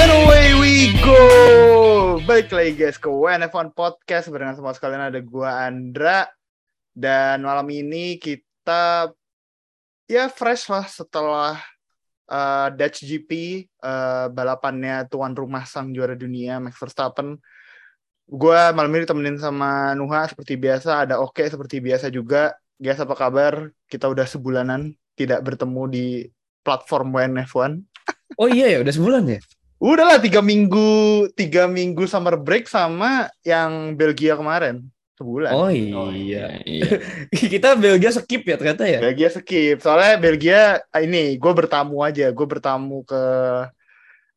And away we go. Balik lagi guys ke WNF1 Podcast barengan semua sekalian ada gua Andra dan malam ini kita ya fresh lah setelah uh, Dutch GP uh, balapannya tuan rumah sang juara dunia Max Verstappen. Gua malam ini ditemenin sama Nuha seperti biasa, ada Oke seperti biasa juga. Guys apa kabar? Kita udah sebulanan tidak bertemu di platform WNF1. Oh iya ya, udah sebulan ya? Udah lah tiga minggu, tiga minggu summer break sama yang Belgia kemarin sebulan. Oh iya. iya. Kita Belgia skip ya ternyata ya. Belgia skip. Soalnya Belgia ah, ini gue bertamu aja, gue bertamu ke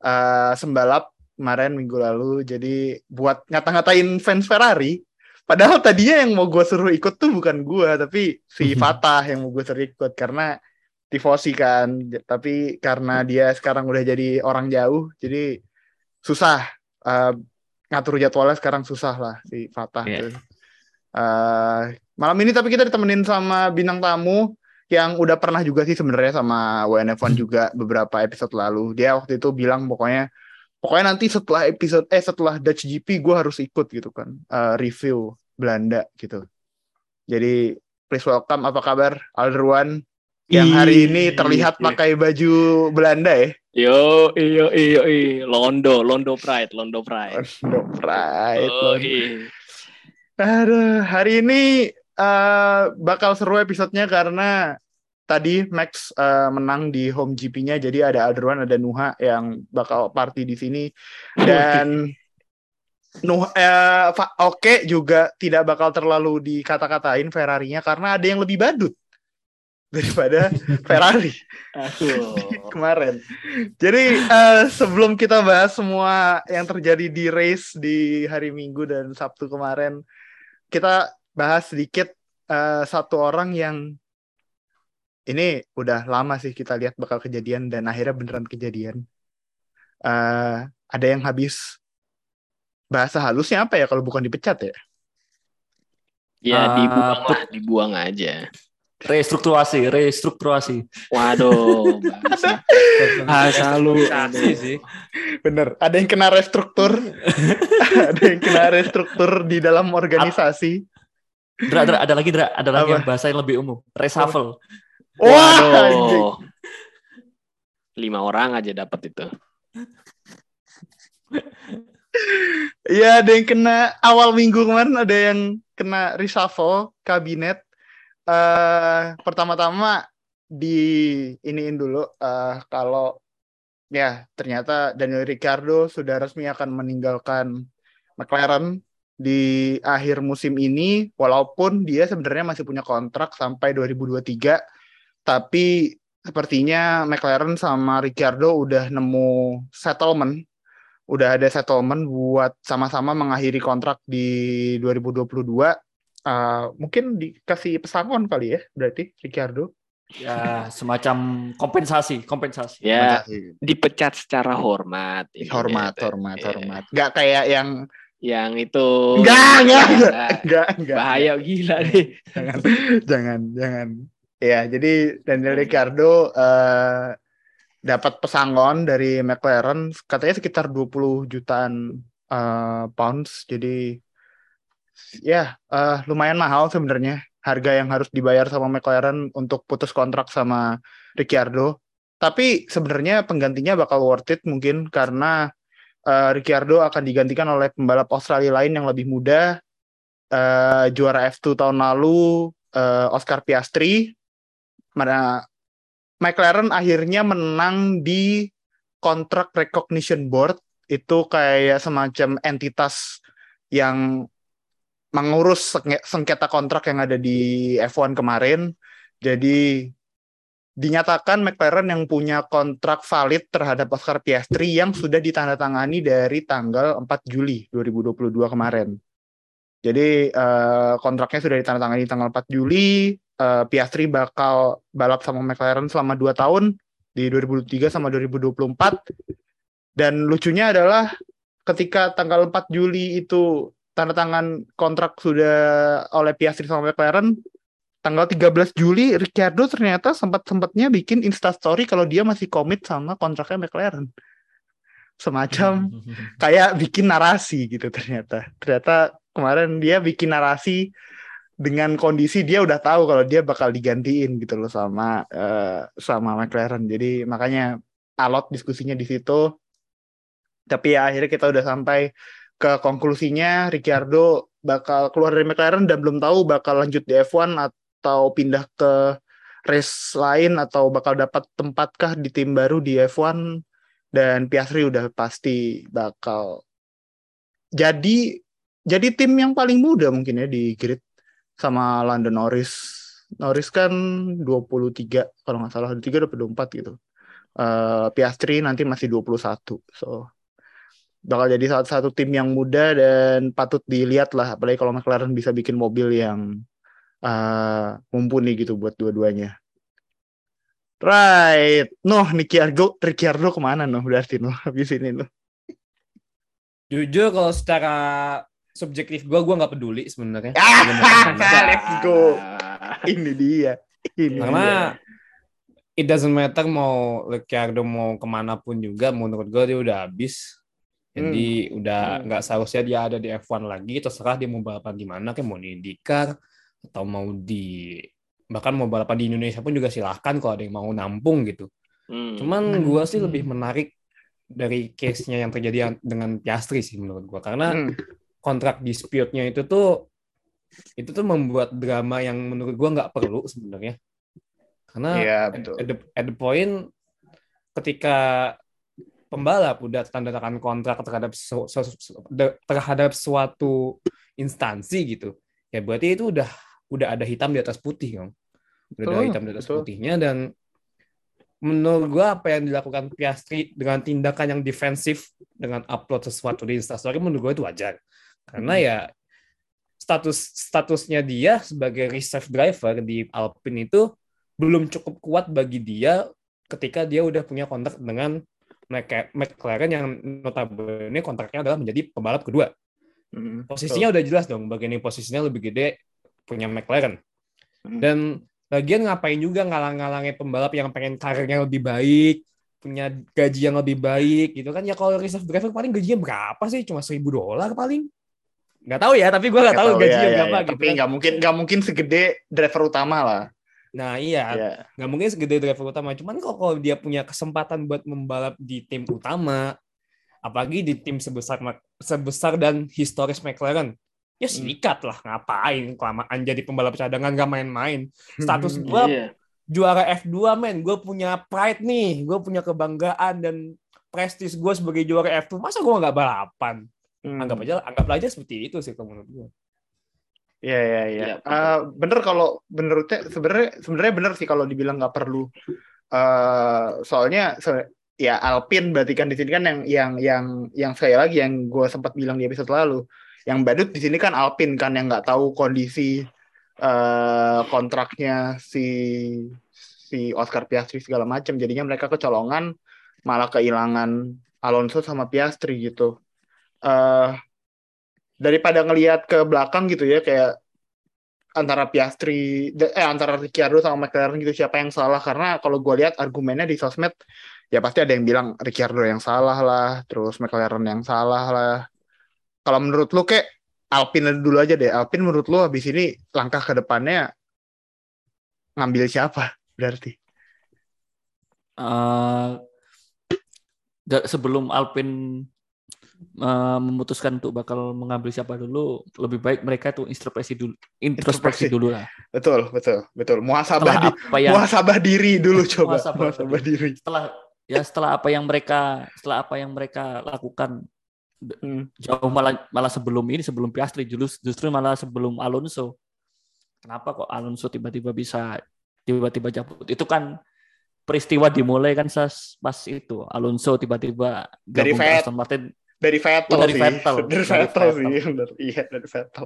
uh, Sembalap kemarin minggu lalu. Jadi buat ngata-ngatain fans Ferrari. Padahal tadinya yang mau gue suruh ikut tuh bukan gue, tapi si Fatah yang mau gue suruh ikut karena tifosi kan. Tapi karena dia sekarang udah jadi orang jauh jadi susah uh, ngatur jadwalnya sekarang susah lah si Fatah yeah. uh, malam ini tapi kita ditemenin sama bintang tamu yang udah pernah juga sih sebenarnya sama WNF1 juga beberapa episode lalu. Dia waktu itu bilang pokoknya pokoknya nanti setelah episode eh setelah Dutch GP gue harus ikut gitu kan. Uh, review Belanda gitu. Jadi please welcome apa kabar Alderwan yang hari ini terlihat pakai baju Belanda ya. Yo, iyo, iyo, iyo, Londo, Londo Pride, Londo Pride. Londo Pride. Oh, iya. Aduh, hari ini uh, bakal seru episodenya karena tadi Max uh, menang di home GP-nya, jadi ada Adruan, ada Nuha yang bakal party di sini dan Nuh, uh, oke okay, juga tidak bakal terlalu dikata-katain Ferrari-nya karena ada yang lebih badut daripada Ferrari kemarin. Jadi uh, sebelum kita bahas semua yang terjadi di race di hari Minggu dan Sabtu kemarin, kita bahas sedikit uh, satu orang yang ini udah lama sih kita lihat bakal kejadian dan akhirnya beneran kejadian. Uh, ada yang habis bahasa halusnya apa ya kalau bukan dipecat ya? Ya dibuang uh, lah, dibuang aja. Restrukturasi, restrukturasi. Waduh, bahasa lu sih. Bener, ada yang kena restruktur, ada yang kena restruktur di dalam organisasi. Dra, dra, ada lagi, dra, ada lagi yang bahasa yang lebih umum, reshuffle. Waduh, lima orang aja dapat itu. Iya, ada yang kena awal minggu kemarin ada yang kena reshuffle kabinet uh, pertama-tama di iniin dulu uh, kalau ya ternyata Daniel Ricciardo sudah resmi akan meninggalkan McLaren di akhir musim ini walaupun dia sebenarnya masih punya kontrak sampai 2023 tapi sepertinya McLaren sama Ricciardo udah nemu settlement udah ada settlement buat sama-sama mengakhiri kontrak di 2022 uh, mungkin dikasih pesangon kali ya berarti Ricardo ya semacam kompensasi kompensasi. Ya kompensasi. dipecat secara hormat. Hormat gitu. hormat yeah. hormat. Nggak kayak yang yang itu enggak enggak enggak enggak bahaya gila nih. jangan jangan jangan. Ya jadi Daniel Ricardo uh, dapat pesangon dari McLaren. Katanya sekitar 20 jutaan uh, pounds. Jadi ya uh, lumayan mahal sebenarnya harga yang harus dibayar sama McLaren untuk putus kontrak sama Ricciardo. Tapi sebenarnya penggantinya bakal worth it mungkin karena uh, Ricciardo akan digantikan oleh pembalap Australia lain yang lebih muda, uh, juara F2 tahun lalu, uh, Oscar Piastri. Mana McLaren akhirnya menang di Contract Recognition Board itu kayak semacam entitas yang mengurus sengketa kontrak yang ada di F1 kemarin. Jadi dinyatakan McLaren yang punya kontrak valid terhadap Oscar Piastri yang sudah ditandatangani dari tanggal 4 Juli 2022 kemarin. Jadi uh, kontraknya sudah ditandatangani tanggal 4 Juli. Uh, Piastri bakal balap sama McLaren selama 2 tahun di 2023 sama 2024. Dan lucunya adalah ketika tanggal 4 Juli itu tanda tangan kontrak sudah oleh Piastri sama McLaren tanggal 13 Juli Ricciardo ternyata sempat-sempatnya bikin instastory kalau dia masih komit sama kontraknya McLaren. semacam kayak bikin narasi gitu ternyata. Ternyata kemarin dia bikin narasi dengan kondisi dia udah tahu kalau dia bakal digantiin gitu loh sama uh, sama McLaren. Jadi makanya alot diskusinya di situ. Tapi ya akhirnya kita udah sampai ke konklusinya Ricciardo bakal keluar dari McLaren dan belum tahu bakal lanjut di F1 atau pindah ke race lain atau bakal dapat tempatkah di tim baru di F1 dan Piastri udah pasti bakal jadi jadi tim yang paling muda mungkin ya di grid sama London Norris. Norris kan 23 kalau nggak salah 23 atau 24 gitu. Uh, Piastri nanti masih 21. So bakal jadi salah satu tim yang muda dan patut dilihat lah apalagi kalau McLaren bisa bikin mobil yang uh, mumpuni gitu buat dua-duanya. Right. Noh, Ricciardo, Ricciardo ke mana noh berarti noh habis ini noh. Jujur kalau secara subjektif gue, gue nggak peduli sebenarnya. Ah, let's go. Ini dia. Ini Karena dia. it doesn't matter mau Ricciardo mau ke mana pun juga, menurut gue dia udah habis. Jadi hmm. udah hmm. nggak hmm. seharusnya dia ada di F1 lagi, terserah dia mau balapan di mana, kayak mau di IndyCar atau mau di bahkan mau balapan di Indonesia pun juga silahkan kalau ada yang mau nampung gitu. Hmm. Cuman gue sih hmm. lebih menarik dari case-nya yang terjadi dengan Piastri sih menurut gue karena hmm. kontrak dispute-nya itu tuh itu tuh membuat drama yang menurut gue nggak perlu sebenarnya. Karena yeah, betul. At, the, at the point ketika pembalap udah tanda tangan kontrak terhadap su, su, su, terhadap suatu instansi gitu ya berarti itu udah udah ada hitam di atas putih kan udah ada hitam di atas betul. putihnya dan menurut gua apa yang dilakukan Piastri dengan tindakan yang defensif dengan upload sesuatu di Instastory menurut gua itu wajar karena hmm. ya status statusnya dia sebagai reserve driver di Alpine itu belum cukup kuat bagi dia ketika dia udah punya kontrak dengan McLaren yang notabene kontraknya adalah menjadi pembalap kedua. Hmm, posisinya so. udah jelas dong, bagian posisinya lebih gede punya McLaren. Hmm. Dan lagian ngapain juga ngalang-ngalangnya pembalap yang pengen karirnya lebih baik, punya gaji yang lebih baik gitu kan ya kalau reserve driver paling gajinya berapa sih cuma seribu dolar paling nggak tahu ya tapi gue nggak tahu, tahu gajinya ya, berapa ya, gitu tapi kan. nggak mungkin nggak mungkin segede driver utama lah Nah iya, yeah. nggak mungkin segede driver utama. Cuman kok kalau dia punya kesempatan buat membalap di tim utama, apalagi di tim sebesar sebesar dan historis McLaren, ya hmm. sikat lah. Ngapain kelamaan jadi pembalap cadangan gak main-main. Status hmm, gue yeah. juara F2 men, gue punya pride nih, gue punya kebanggaan dan prestis gue sebagai juara F2. Masa gue nggak balapan? Hmm. Anggap aja, anggap aja seperti itu sih kalau menurut gue. Iya iya iya. Uh, bener kalau menurutnya sebenarnya sebenarnya bener sih kalau dibilang nggak perlu. Uh, soalnya so, ya Alpin berarti kan di sini kan yang yang yang yang sekali lagi yang gue sempat bilang di episode lalu, yang badut di sini kan Alpin kan yang nggak tahu kondisi uh, kontraknya si si Oscar Piastri segala macam. Jadinya mereka kecolongan malah kehilangan Alonso sama Piastri gitu. Uh, daripada ngelihat ke belakang gitu ya kayak antara Piastri eh antara Ricciardo sama McLaren gitu siapa yang salah? Karena kalau gue lihat argumennya di sosmed ya pasti ada yang bilang Ricciardo yang salah lah terus McLaren yang salah lah. Kalau menurut lu kayak Alpine dulu aja deh. Alpine menurut lu habis ini langkah ke depannya ngambil siapa berarti? Uh, sebelum Alpine uh, memutuskan untuk bakal mengambil siapa dulu, lebih baik mereka tuh introspeksi dulu, introspeksi, dulu lah. Betul, betul, betul. Muhasabah di, yang, muhasabah diri dulu coba. Muhasabah, muhasabah diri. Setelah ya setelah apa yang mereka setelah apa yang mereka lakukan hmm. jauh malah malah sebelum ini sebelum Piastri justru justru malah sebelum Alonso. Kenapa kok Alonso tiba-tiba bisa tiba-tiba cabut? Itu kan peristiwa dimulai kan pas itu Alonso tiba-tiba gabung ke Aston Martin dari Vettel dari sih. Vettel. Dari Vettel sih, benar. Iya, dari Vettel.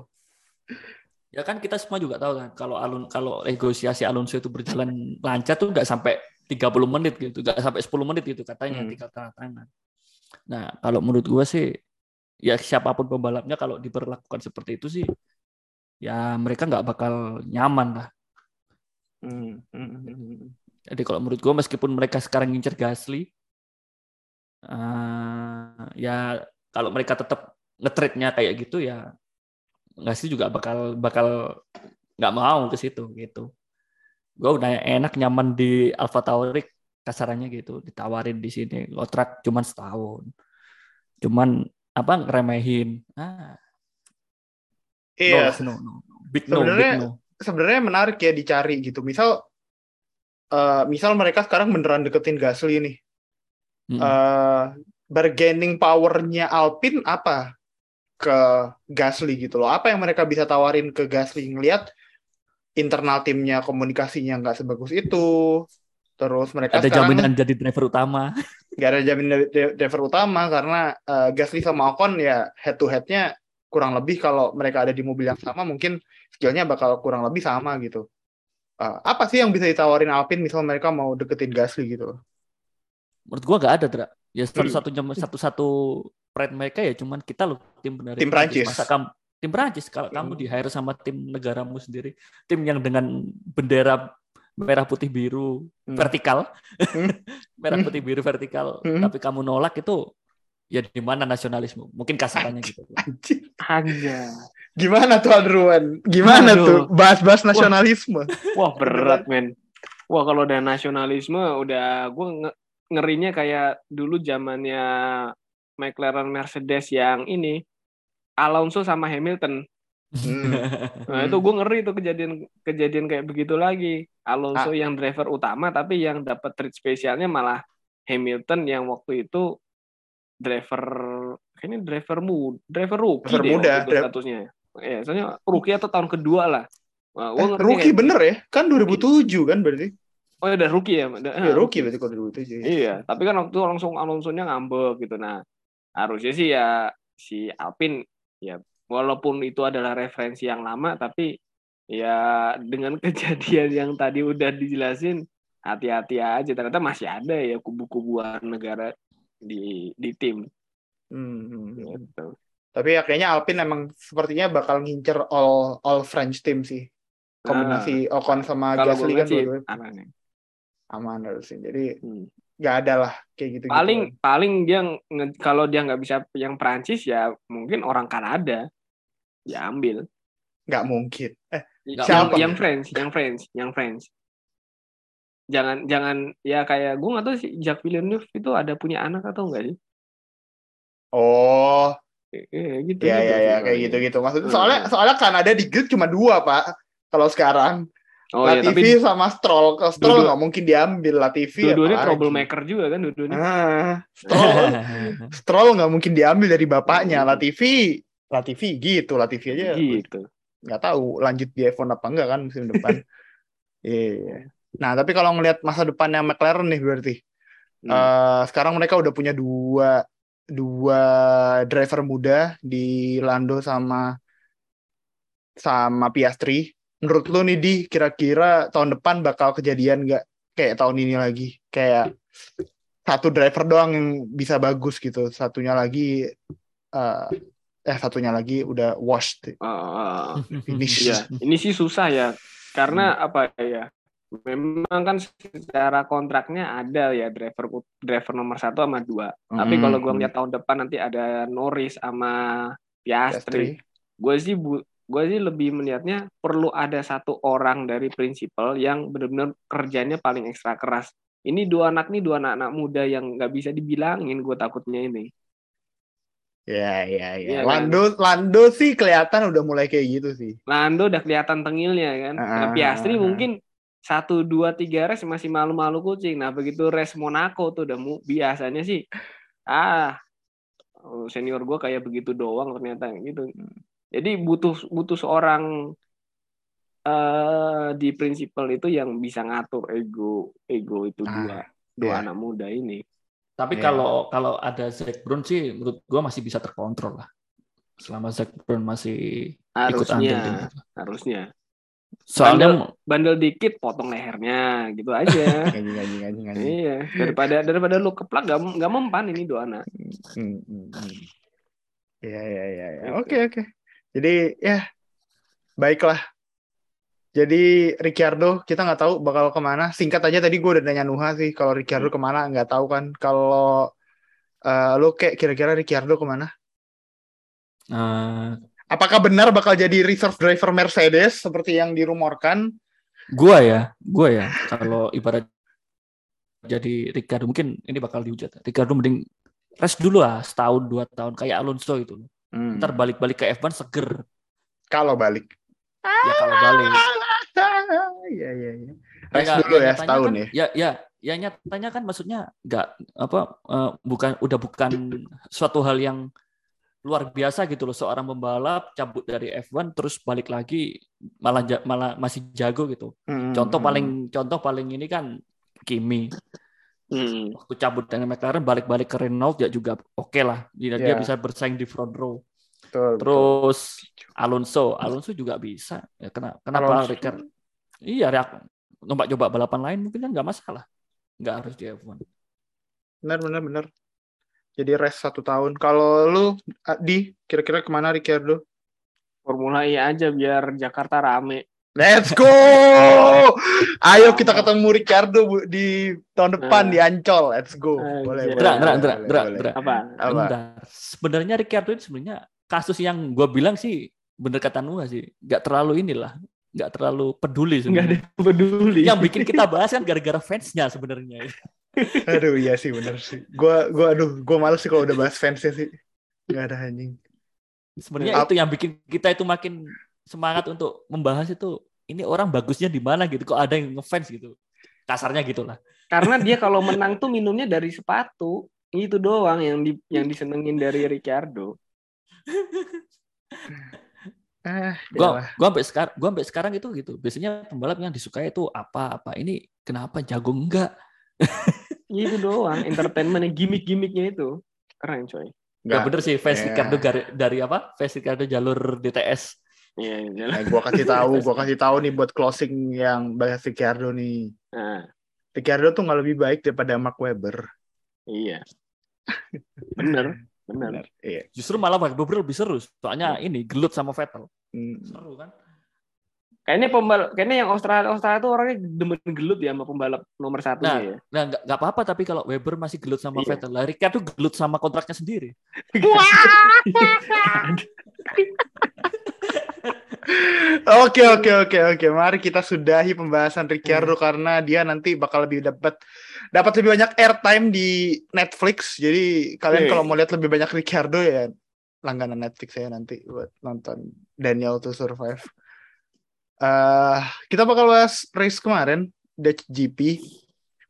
Ya kan kita semua juga tahu kan kalau Alun kalau negosiasi Alonso itu berjalan lancar tuh nggak sampai 30 menit gitu, nggak sampai 10 menit gitu katanya hmm. tinggal tanda tangan. Nah, kalau menurut gue sih ya siapa pun pembalapnya kalau diperlakukan seperti itu sih ya mereka nggak bakal nyaman lah. Hmm, hmm, hmm, hmm. Jadi kalau menurut gue meskipun mereka sekarang ngincer Gasly, uh, ya kalau mereka tetap ngetrade-nya kayak gitu ya nggak sih juga bakal bakal nggak mau ke situ gitu. Gue udah enak nyaman di Alpha Tauri kasarannya gitu ditawarin di sini kontrak cuman setahun. Cuman apa ngeremehin. Ah. Iya. No, no, no. Big no, Sebenarnya big no. sebenarnya menarik ya dicari gitu. Misal eh, misal mereka sekarang beneran deketin Gasly nih. Mm-mm. eh bargaining powernya Alpine apa ke Gasly gitu loh. Apa yang mereka bisa tawarin ke Gasly ngelihat internal timnya komunikasinya nggak sebagus itu. Terus mereka ada sekarang jaminan jadi driver utama. nggak ada jaminan driver utama karena eh, Gasly sama Ocon ya head to headnya kurang lebih kalau mereka ada di mobil yang sama mungkin skillnya bakal kurang lebih sama gitu. Eh, apa sih yang bisa ditawarin Alpine misal mereka mau deketin Gasly gitu? Menurut gua nggak ada, Dra. Ya satu-satunya satu-satu pride mereka ya cuman kita loh tim benar Tim Prancis. Masa kamu tim Prancis kalau kamu di hire sama tim negaramu sendiri, tim yang dengan bendera merah putih biru Hmm. vertikal, Hmm. merah putih biru vertikal, Hmm. tapi kamu nolak itu ya di mana nasionalisme? Mungkin kasarannya gitu. Anjir. Aja. Gimana tuh Adruan? Gimana Aduh. tuh bahas-bahas nasionalisme? Wah berat men. Wah kalau udah nasionalisme udah gue nge- ngerinya kayak dulu zamannya McLaren Mercedes yang ini Alonso sama Hamilton. Hmm. Nah itu gue ngeri tuh kejadian kejadian kayak begitu lagi. Alonso yang driver utama tapi yang dapat treat spesialnya malah Hamilton yang waktu itu driver kayaknya driver muda, driver rookie Driver deh muda, waktu itu dri- statusnya. Ya, soalnya rookie atau tahun kedua lah. Wah, gua Eh, rookie kayak- bener ya? Kan 2007 kan berarti? Oh ya udah rookie ya. Udah, Ya, ah, rookie berarti kalau 2007. ya. Iya, tapi kan waktu itu langsung Alonso-nya ngambek gitu. Nah, harusnya sih ya si Alpine ya walaupun itu adalah referensi yang lama tapi ya dengan kejadian yang tadi udah dijelasin hati-hati aja ternyata masih ada ya kubu-kubuan negara di di tim Hmm, hmm, hmm. gitu. Tapi ya kayaknya Alpine emang sepertinya bakal ngincer all all French team sih. Kombinasi Ocon sama Gasly kan sih aneh. Aman harusnya. Jadi Hmm. nggak ada lah kayak gitu. Paling paling dia kalau dia nggak bisa yang Prancis ya mungkin orang Kanada ya ambil. nggak mungkin. Eh, Nggak yang Siapa? yang French, yang French, yang French. Jangan jangan ya kayak gue nggak tahu sih Jacques Villeneuve itu ada punya anak atau enggak sih? oh, Eh, gitu. ya gitu ya sih ya kayak gitu. gitu-gitu. Maksudnya Hmm. soalnya soalnya Kanada di grid cuma dua pak. Kalau sekarang Oh iya, tapi Latifi sama Stroll, kalau Stroll nggak mungkin diambil Latifi. dua-duanya apalagi. troublemaker juga kan dua-duanya. Ah, Stroll, Stroll nggak mungkin diambil dari bapaknya. Latifi, Latifi gitu, Latifi aja Gitu. nggak tahu lanjut di F1 apa enggak kan musim depan. Iya. Nah, tapi kalau ngelihat masa depannya McLaren nih berarti Hmm. eh, sekarang mereka udah punya dua dua driver muda di Lando sama sama Piastri. Menurut lu nih di kira-kira tahun depan bakal kejadian nggak kayak tahun ini lagi? Kayak satu driver doang yang bisa bagus gitu, satunya lagi eh eh satunya lagi udah washed ah. finish. Iya, ini sih susah ya. Karena Hmm. apa ya? Memang kan secara kontraknya ada ya driver driver nomor satu sama dua. Tapi Hmm. kalau gue ngeliat tahun depan nanti ada Norris sama Piastri. Piastri. gue sih bu gue sih lebih melihatnya perlu ada satu orang dari prinsipal yang benar-benar kerjanya paling ekstra keras ini dua anak nih dua anak-anak muda yang nggak bisa dibilangin gue takutnya ini Ya, ya, ya. Iya kan? Lando, Lando sih kelihatan udah mulai kayak gitu sih. Lando udah kelihatan tengilnya kan nah, Ah. Piastri mungkin satu dua tiga race masih malu-malu kucing nah begitu race Monaco tuh udah mu- biasanya sih ah senior gue kayak begitu doang ternyata gitu jadi butuh butuh seorang eh di prinsipal itu yang bisa ngatur ego ego itu Ah, dua dua iya. anak muda ini Tapi Iya. kalau kalau ada Zac Brown sih menurut gua masih bisa terkontrol lah. Selama Zac Brown masih ikut andil harusnya harusnya Soalnya bandel dikit potong lehernya gitu aja Anjing, anjing, anjing, anjing. iya daripada daripada lu keplak gak, gak mempan ini dua anak Hmm, hmm, hmm. Iya, iya, iya. iya. Gitu. Oke, oke. Jadi, ya, baiklah. Jadi, Ricciardo, kita nggak tahu bakal ke mana. Singkat aja tadi gue udah nanya Nuha sih, kalau Ricciardo ke mana nggak tahu kan. Kalau Eh, lu kayak kira-kira Ricciardo ke mana? Eh, Apakah benar bakal jadi reserve driver Mercedes seperti yang dirumorkan? gua ya, gua ya. Kalau ibarat jadi Ricardo mungkin ini bakal dihujat. Ricardo mending rest dulu lah setahun dua tahun kayak Alonso itu. Hmm. Ntar balik-balik ke F1 seger. Kalau balik. Ya kalau balik. Iya iya iya. Rest Ya, dulu ya nyatanya setahun kan, ya. Ya ya ya nyatanya kan maksudnya nggak apa eh, bukan udah bukan suatu hal yang luar biasa gitu loh seorang pembalap cabut dari F1 terus balik lagi malah malah masih jago gitu. Hmm, Contoh hmm. paling contoh paling ini kan Kimi Hmm. waktu cabut dari McLaren balik-balik ke Renault ya juga oke lah dia, dia Ya. bisa bersaing di front row. Betul, betul. Terus Alonso, Alonso juga bisa. Ya, kenapa? Kenapa Alonso. Ricardo? Iya, coba coba balapan lain mungkin kan nggak masalah. Nggak harus di F1. Benar benar benar. Jadi rest satu tahun. Kalau lu di kira-kira ke mana Ricardo? Formula E aja biar Jakarta rame. Let's go. Ayo kita ketemu Ricardo Bu, di tahun depan Nah. di Ancol. Let's go. Anjir. Boleh, boleh. Dra, dra, boleh, dra, boleh, dra, boleh. dra. Apa? Apa? Bentar. Sebenarnya Ricardo itu sebenarnya kasus yang gue bilang sih bener kata Nuha sih, nggak terlalu inilah, nggak terlalu peduli Nggak ada sebenarnya. peduli. Yang bikin kita bahas kan gara-gara fansnya sebenarnya. Aduh iya sih bener sih. Gua gua aduh gua males sih kalau udah bahas fansnya sih. Gak ada anjing. Sebenarnya itu yang bikin kita itu makin semangat untuk membahas itu ini orang bagusnya di mana gitu. Kok ada yang ngefans gitu. Kasarnya gitulah. Karena dia kalau menang tuh minumnya dari sepatu. Itu doang yang di, yang disenengin dari Ricardo. Ah, Gua iyalah. gua sampai sekarang gua sampai sekarang itu gitu. Biasanya pembalap yang disukai itu apa-apa. Ini kenapa jago enggak? Itu doang entertainment gimmick-gimmicknya itu. Keren coy. Enggak bener sih fans Ya. Ricardo dari, dari apa? Fans Ricardo jalur DTS. Iya, iya. Nah, gua kasih tahu, gua kasih tahu nih buat closing yang bahas Ricardo nih. Nah, Ricardo tuh nggak lebih baik daripada Mark Webber. iya. Bener, bener. Iya. Justru malah Mark Webber lebih seru. Soalnya ini gelut sama Vettel. Hmm. Seru kan? Kayaknya pembalap, kayaknya yang Australia Australia tuh orangnya demen gelut ya sama pembalap nomor satu Nah, ya. Nah, nggak nggak apa-apa tapi kalau Weber masih gelut sama Iya. Vettel, lah Ricardo gelut sama kontraknya sendiri. Oke oke oke oke. Mari kita sudahi pembahasan Ricardo karena dia nanti bakal lebih dapat dapat lebih banyak airtime di Netflix. Jadi kalian kalau mau lihat lebih banyak Ricardo ya langganan Netflix saya nanti buat nonton Daniel to Survive. eh kita bakal bahas race kemarin Dutch GP.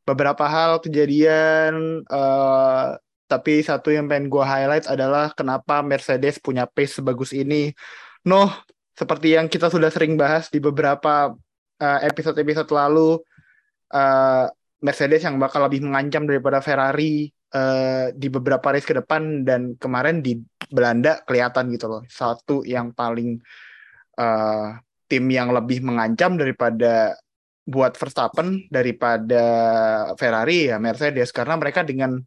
Beberapa hal kejadian eh tapi satu yang pengen gue highlight adalah kenapa Mercedes punya pace sebagus ini. Noh, seperti yang kita sudah sering bahas di beberapa uh, episode-episode lalu, uh, Mercedes yang bakal lebih mengancam daripada Ferrari uh, di beberapa race ke depan dan kemarin di Belanda kelihatan gitu loh, satu yang paling uh, tim yang lebih mengancam daripada buat Verstappen daripada Ferrari ya Mercedes. Karena mereka dengan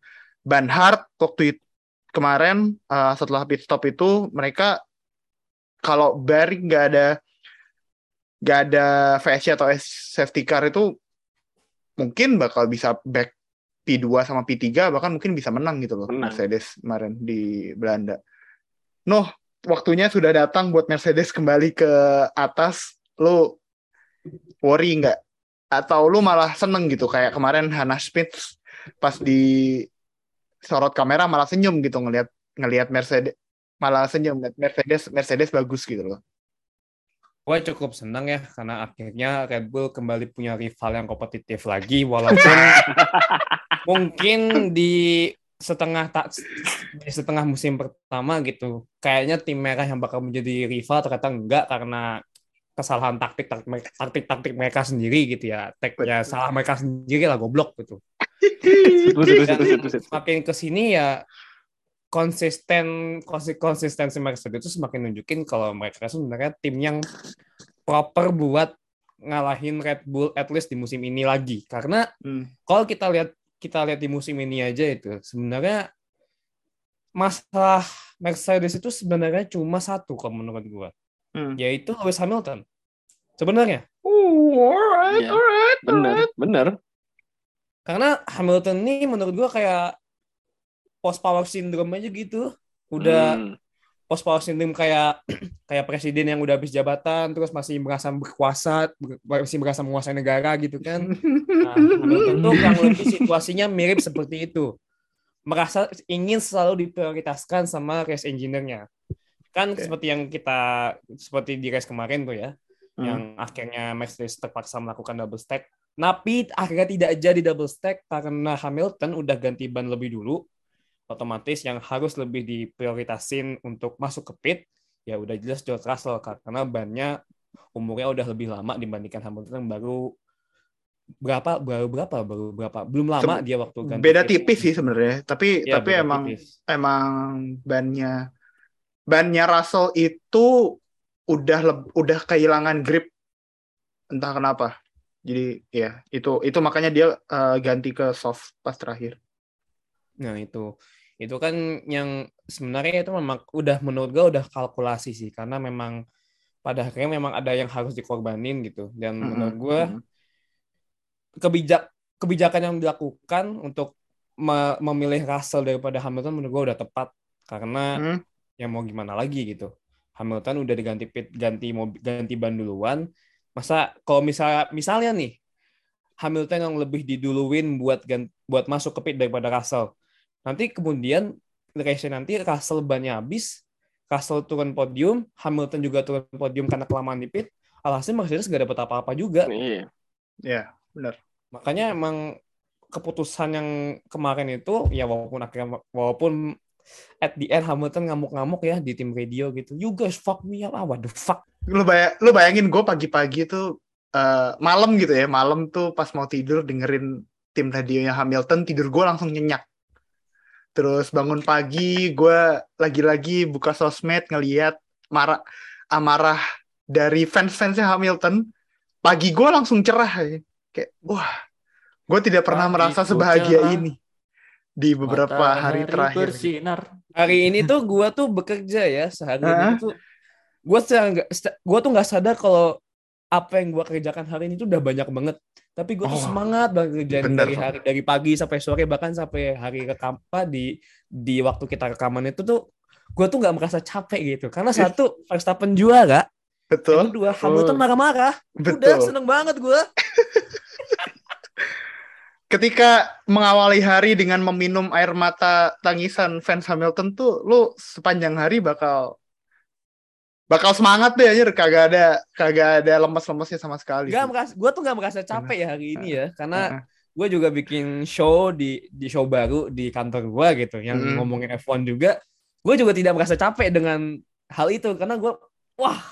ban hard waktu itu kemarin uh, setelah pit stop itu mereka kalau Barry nggak ada nggak ada VSC atau safety car itu mungkin bakal bisa back P2 sama P3 bahkan mungkin bisa menang gitu loh Menang. Mercedes kemarin di Belanda. Noh, waktunya sudah datang buat Mercedes kembali ke atas. Lu worry nggak? Atau lu malah seneng gitu kayak kemarin Hannah Smith pas di sorot kamera malah senyum gitu ngelihat ngelihat Mercedes malah senyum. Mercedes Mercedes bagus gitu loh. Gue cukup senang ya karena akhirnya Red Bull kembali punya rival yang kompetitif lagi walaupun mungkin di setengah tak di setengah musim pertama gitu kayaknya tim merah yang bakal menjadi rival ternyata enggak karena kesalahan taktik taktik taktik taktik mereka sendiri gitu ya. Teknya salah mereka sendiri lah goblok gitu. Makin ke sini ya konsisten konsi- konsistensi Mercedes itu semakin nunjukin kalau mereka sebenarnya tim yang proper buat ngalahin Red Bull at least di musim ini lagi karena Hmm. kalau kita lihat kita lihat di musim ini aja itu sebenarnya masalah Mercedes itu sebenarnya cuma satu kalau menurut gua Hmm. yaitu Lewis Hamilton sebenarnya Oh, alright, Iya. alright, Bener, alright. bener. karena Hamilton ini menurut gua kayak post power syndrome aja gitu. Udah Hmm. post power syndrome kayak kayak presiden yang udah habis jabatan terus masih merasa berkuasa, ber- masih merasa menguasai negara gitu kan. Nah, tuh kurang lebih situasinya mirip seperti itu. Merasa ingin selalu diprioritaskan sama race engineer-nya. Kan Oke. seperti yang kita seperti di race kemarin tuh ya, Hmm. yang akhirnya Mercedes terpaksa melakukan double stack. Tapi akhirnya tidak jadi double stack karena Hamilton udah ganti ban lebih dulu. Otomatis yang harus lebih diprioritasin untuk masuk ke pit ya udah jelas George Russell karena bannya umurnya udah lebih lama dibandingkan Hamilton yang baru berapa baru berapa baru berapa belum lama Sem- dia waktu ganti beda pit. tipis sih sebenarnya tapi Iya, tapi emang tipis. emang bannya bannya Russell itu udah udah kehilangan grip entah kenapa jadi ya itu itu makanya dia eh, ganti ke soft pas terakhir Nah itu itu kan yang sebenarnya itu memang udah menurut gue udah kalkulasi sih karena memang pada akhirnya memang ada yang harus dikorbanin gitu dan Mm-mm. menurut gue kebijak kebijakan yang dilakukan untuk me- memilih Russell daripada Hamilton menurut gue udah tepat karena Hmm. ya mau gimana lagi gitu Hamilton udah diganti pit ganti mobil ganti ban duluan masa kalau misalnya misalnya nih Hamilton yang lebih diduluin buat buat masuk ke pit daripada Russell nanti kemudian race nanti Russell bannya habis Russell turun podium Hamilton juga turun podium karena kelamaan di pit. Alhasil Mercedes gak dapat apa-apa juga. Iya. ya makanya emang keputusan yang kemarin itu ya walaupun akhirnya walaupun at the end Hamilton ngamuk-ngamuk ya di tim radio gitu. You guys fuck me up. Ah what the fuck? Lu bayang lu bayangin gue pagi-pagi tuh eh, malam gitu ya. Malam tuh pas mau tidur dengerin tim radionya Hamilton tidur gue langsung nyenyak terus bangun pagi gue lagi-lagi buka sosmed ngeliat marah amarah dari fans-fansnya Hamilton pagi gue langsung cerah aja. kayak wah gue tidak pernah Pagi merasa sebahagia cerah. ini di beberapa hari terakhir bersinar. hari ini tuh gua tuh bekerja ya sehari ini tuh nggak gua tuh nggak sadar kalau apa yang gua kerjakan hari ini tuh udah banyak banget tapi tuh Oh, semangat banget kerjaan bener, dari hari dari pagi sampai sore bahkan sampai hari rekam di di waktu kita rekaman itu tuh gua tuh nggak merasa capek gitu. Karena satu Verstappen juara yang betul kedua Hamilton marah-marah. Udah seneng banget gua. Ketika mengawali hari dengan meminum air mata tangisan fans Hamilton tuh lu sepanjang hari bakal bakal semangat deh anjir kagak ada kagak ada lemes-lemesnya sama sekali. Gak merasa, gue tuh gak merasa capek ya hari ini ya, karena gue juga bikin show di di show baru di kantor gue gitu, yang Mm. ngomongin F1 juga. Gue juga tidak merasa capek dengan hal itu, karena gue, wah,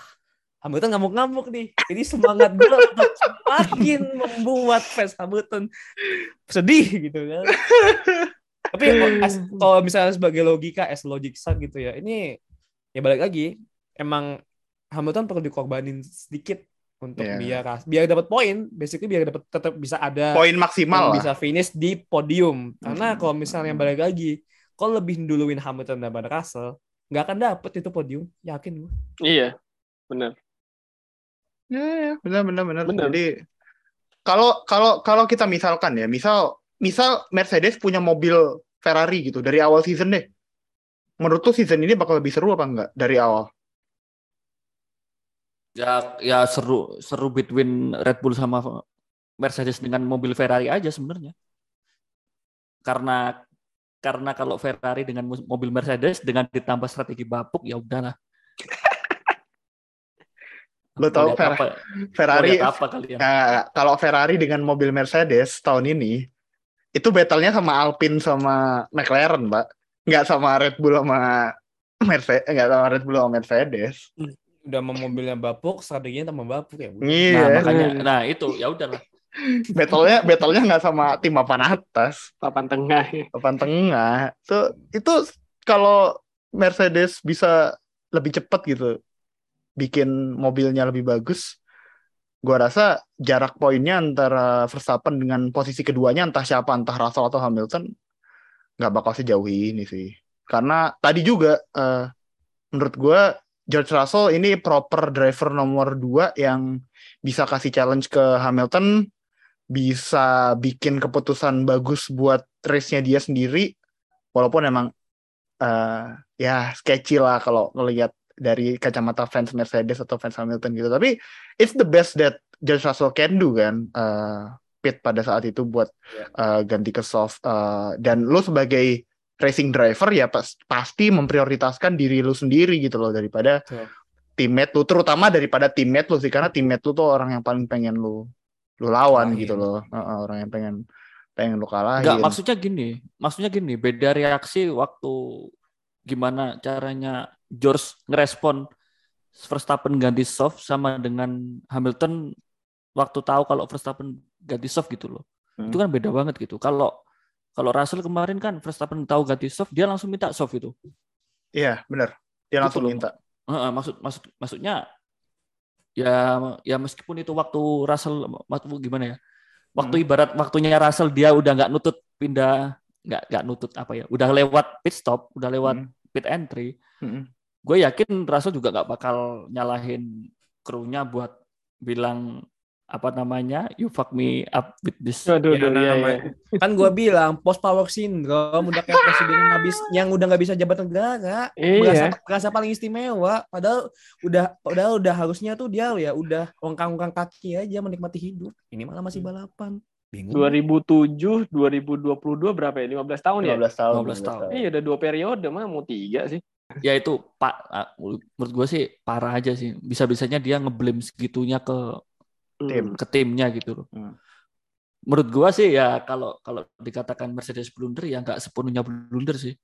Hamilton ngamuk-ngamuk nih. Jadi semangat gue untuk semakin membuat fans Hamilton sedih gitu kan. Tapi kalau misalnya sebagai logika, as logic gitu ya, ini ya balik lagi, emang Hamilton perlu dikorbanin sedikit untuk Iya. biar biar dapat poin, basically biar dapat tetap bisa ada Poin maksimal bisa finish di podium. Karena Hmm. kalau misalnya balik lagi, kalau lebih duluin Hamilton daripada Russell, nggak akan dapet itu podium, yakin gue. Iya. Benar. Ya, ya, benar benar benar. Benar. Jadi kalau kalau kalau kita misalkan ya, misal misal Mercedes punya mobil Ferrari gitu dari awal season deh. Menurut tuh season ini bakal lebih seru apa enggak dari awal? Ya ya seru seru between Red Bull sama Mercedes dengan mobil Ferrari aja sebenarnya. Karena karena kalau Ferrari dengan mobil Mercedes dengan ditambah strategi bapuk ya udahlah. Lo tau Fer- apa, Ferrari apa kalian? Nah, kalau Ferrari dengan mobil Mercedes tahun ini itu battle-nya sama Alpine sama McLaren, Pak. Nggak sama Red Bull sama Mercedes, nggak sama Red Bull sama Mercedes. Udah mau mobilnya bapuk, strateginya tambah bapuk ya. udah. Nah, Iya. makanya nah itu ya udahlah. battle-nya battle-nya nggak sama tim papan atas, Papan tengah. papan tengah. Itu itu kalau Mercedes bisa lebih cepat gitu bikin mobilnya lebih bagus, gua rasa jarak poinnya antara Verstappen dengan posisi keduanya entah siapa entah Russell atau Hamilton nggak bakal sejauh ini sih. Karena tadi juga eh, menurut gua George Russell ini proper driver nomor 2 yang bisa kasih challenge ke Hamilton, bisa bikin keputusan bagus buat race-nya dia sendiri, walaupun emang eh ya sketchy lah kalau ngelihat dari kacamata fans Mercedes atau fans Hamilton gitu. Tapi it's the best that George Russell can do kan eh pit pada saat itu buat eh, ganti ke soft eh, dan lu sebagai racing driver ya pas- pasti memprioritaskan diri lu sendiri gitu loh daripada Betul. teammate lu terutama daripada teammate lu sih karena teammate lu tuh orang yang paling pengen lu lu lawan Kalahin. gitu loh orang yang pengen pengen lu kalahin Enggak, maksudnya gini. Maksudnya gini, beda reaksi waktu gimana caranya George ngerespon Verstappen ganti soft sama dengan Hamilton waktu tahu kalau Verstappen ganti soft gitu loh. Hmm. Itu kan beda banget gitu. Kalau kalau Russell kemarin kan Verstappen tahu ganti soft, dia langsung minta soft itu. iya benar dia Gitu langsung loh. minta Heeh, maksud maksud maksudnya ya ya meskipun itu waktu Russell waktu gimana ya waktu Hmm. ibarat waktunya Russell dia udah nggak nutut pindah nggak nggak nutut apa ya udah lewat pit stop udah lewat Hmm. pit entry Mm-mm. gue yakin Russell juga nggak bakal nyalahin krunya buat bilang apa namanya you fuck me up with this Aduh, Ya, iya, iya. namanya- kan gua bilang post power syndrome udah kayak presiden yang habis yang udah nggak bisa jabat negara Iya. merasa, merasa paling istimewa padahal udah padahal udah harusnya tuh dia ya udah ongkang-ongkang kaki aja menikmati hidup ini malah masih balapan bingung 2007, 2022 berapa ya? 15 tahun ya? 15 tahun 15 tahun. Iya udah dua periode mah mau tiga sih. ya itu pak ah, menurut gue sih parah aja sih bisa bisanya dia ngeblame segitunya ke Tim. ke timnya gitu loh. Hmm. Menurut gua sih ya kalau kalau dikatakan Mercedes blunder ya nggak sepenuhnya blunder sih.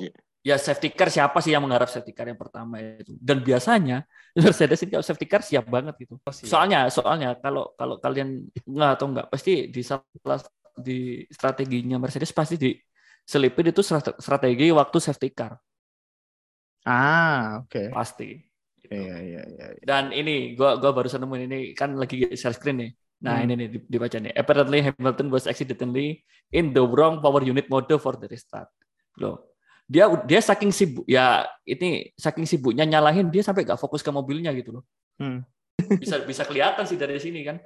Iya. Ya safety car siapa sih yang mengharap safety car yang pertama itu? Dan biasanya Mercedes ini kalau safety car siap banget gitu. Soalnya soalnya kalau kalau kalian nggak atau nggak pasti di salah di strateginya Mercedes pasti diselipin itu strate- strategi waktu safety car ah oke pasti. Gitu. iya iya iya Dan ini gua gua barusan nemuin ini kan lagi share screen nih. Nah, Hmm. ini nih di- dibaca nih. Apparently Hamilton was accidentally in the wrong power unit mode for the restart. Loh. Dia dia saking sibuk ya ini saking sibuknya nyalahin dia sampai gak fokus ke mobilnya gitu loh. Hmm. Bisa bisa kelihatan sih dari sini kan.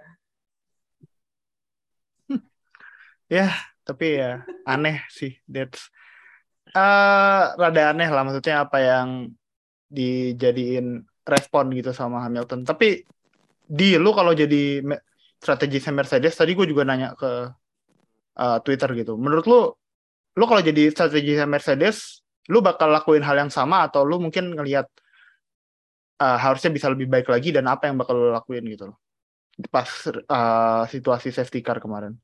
tapi ya aneh sih that's eh rada aneh lah maksudnya apa yang dijadiin respon gitu sama Hamilton. Tapi di lu kalau jadi strategi Mercedes tadi gue juga nanya ke eh, Twitter gitu. Menurut lu lu kalau jadi strategi Mercedes lu bakal lakuin hal yang sama atau lu mungkin ngelihat eh, harusnya bisa lebih baik lagi dan apa yang bakal lu lakuin gitu loh? Pas eh, situasi safety car kemarin.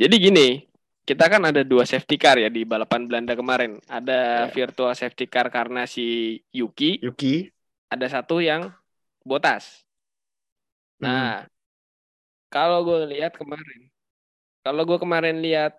Jadi gini, kita kan ada dua safety car ya di balapan Belanda kemarin. Ada Ya. virtual safety car karena si Yuki, Yuki ada satu yang Botas. Nah, kalau gue lihat kemarin, kalau gue kemarin lihat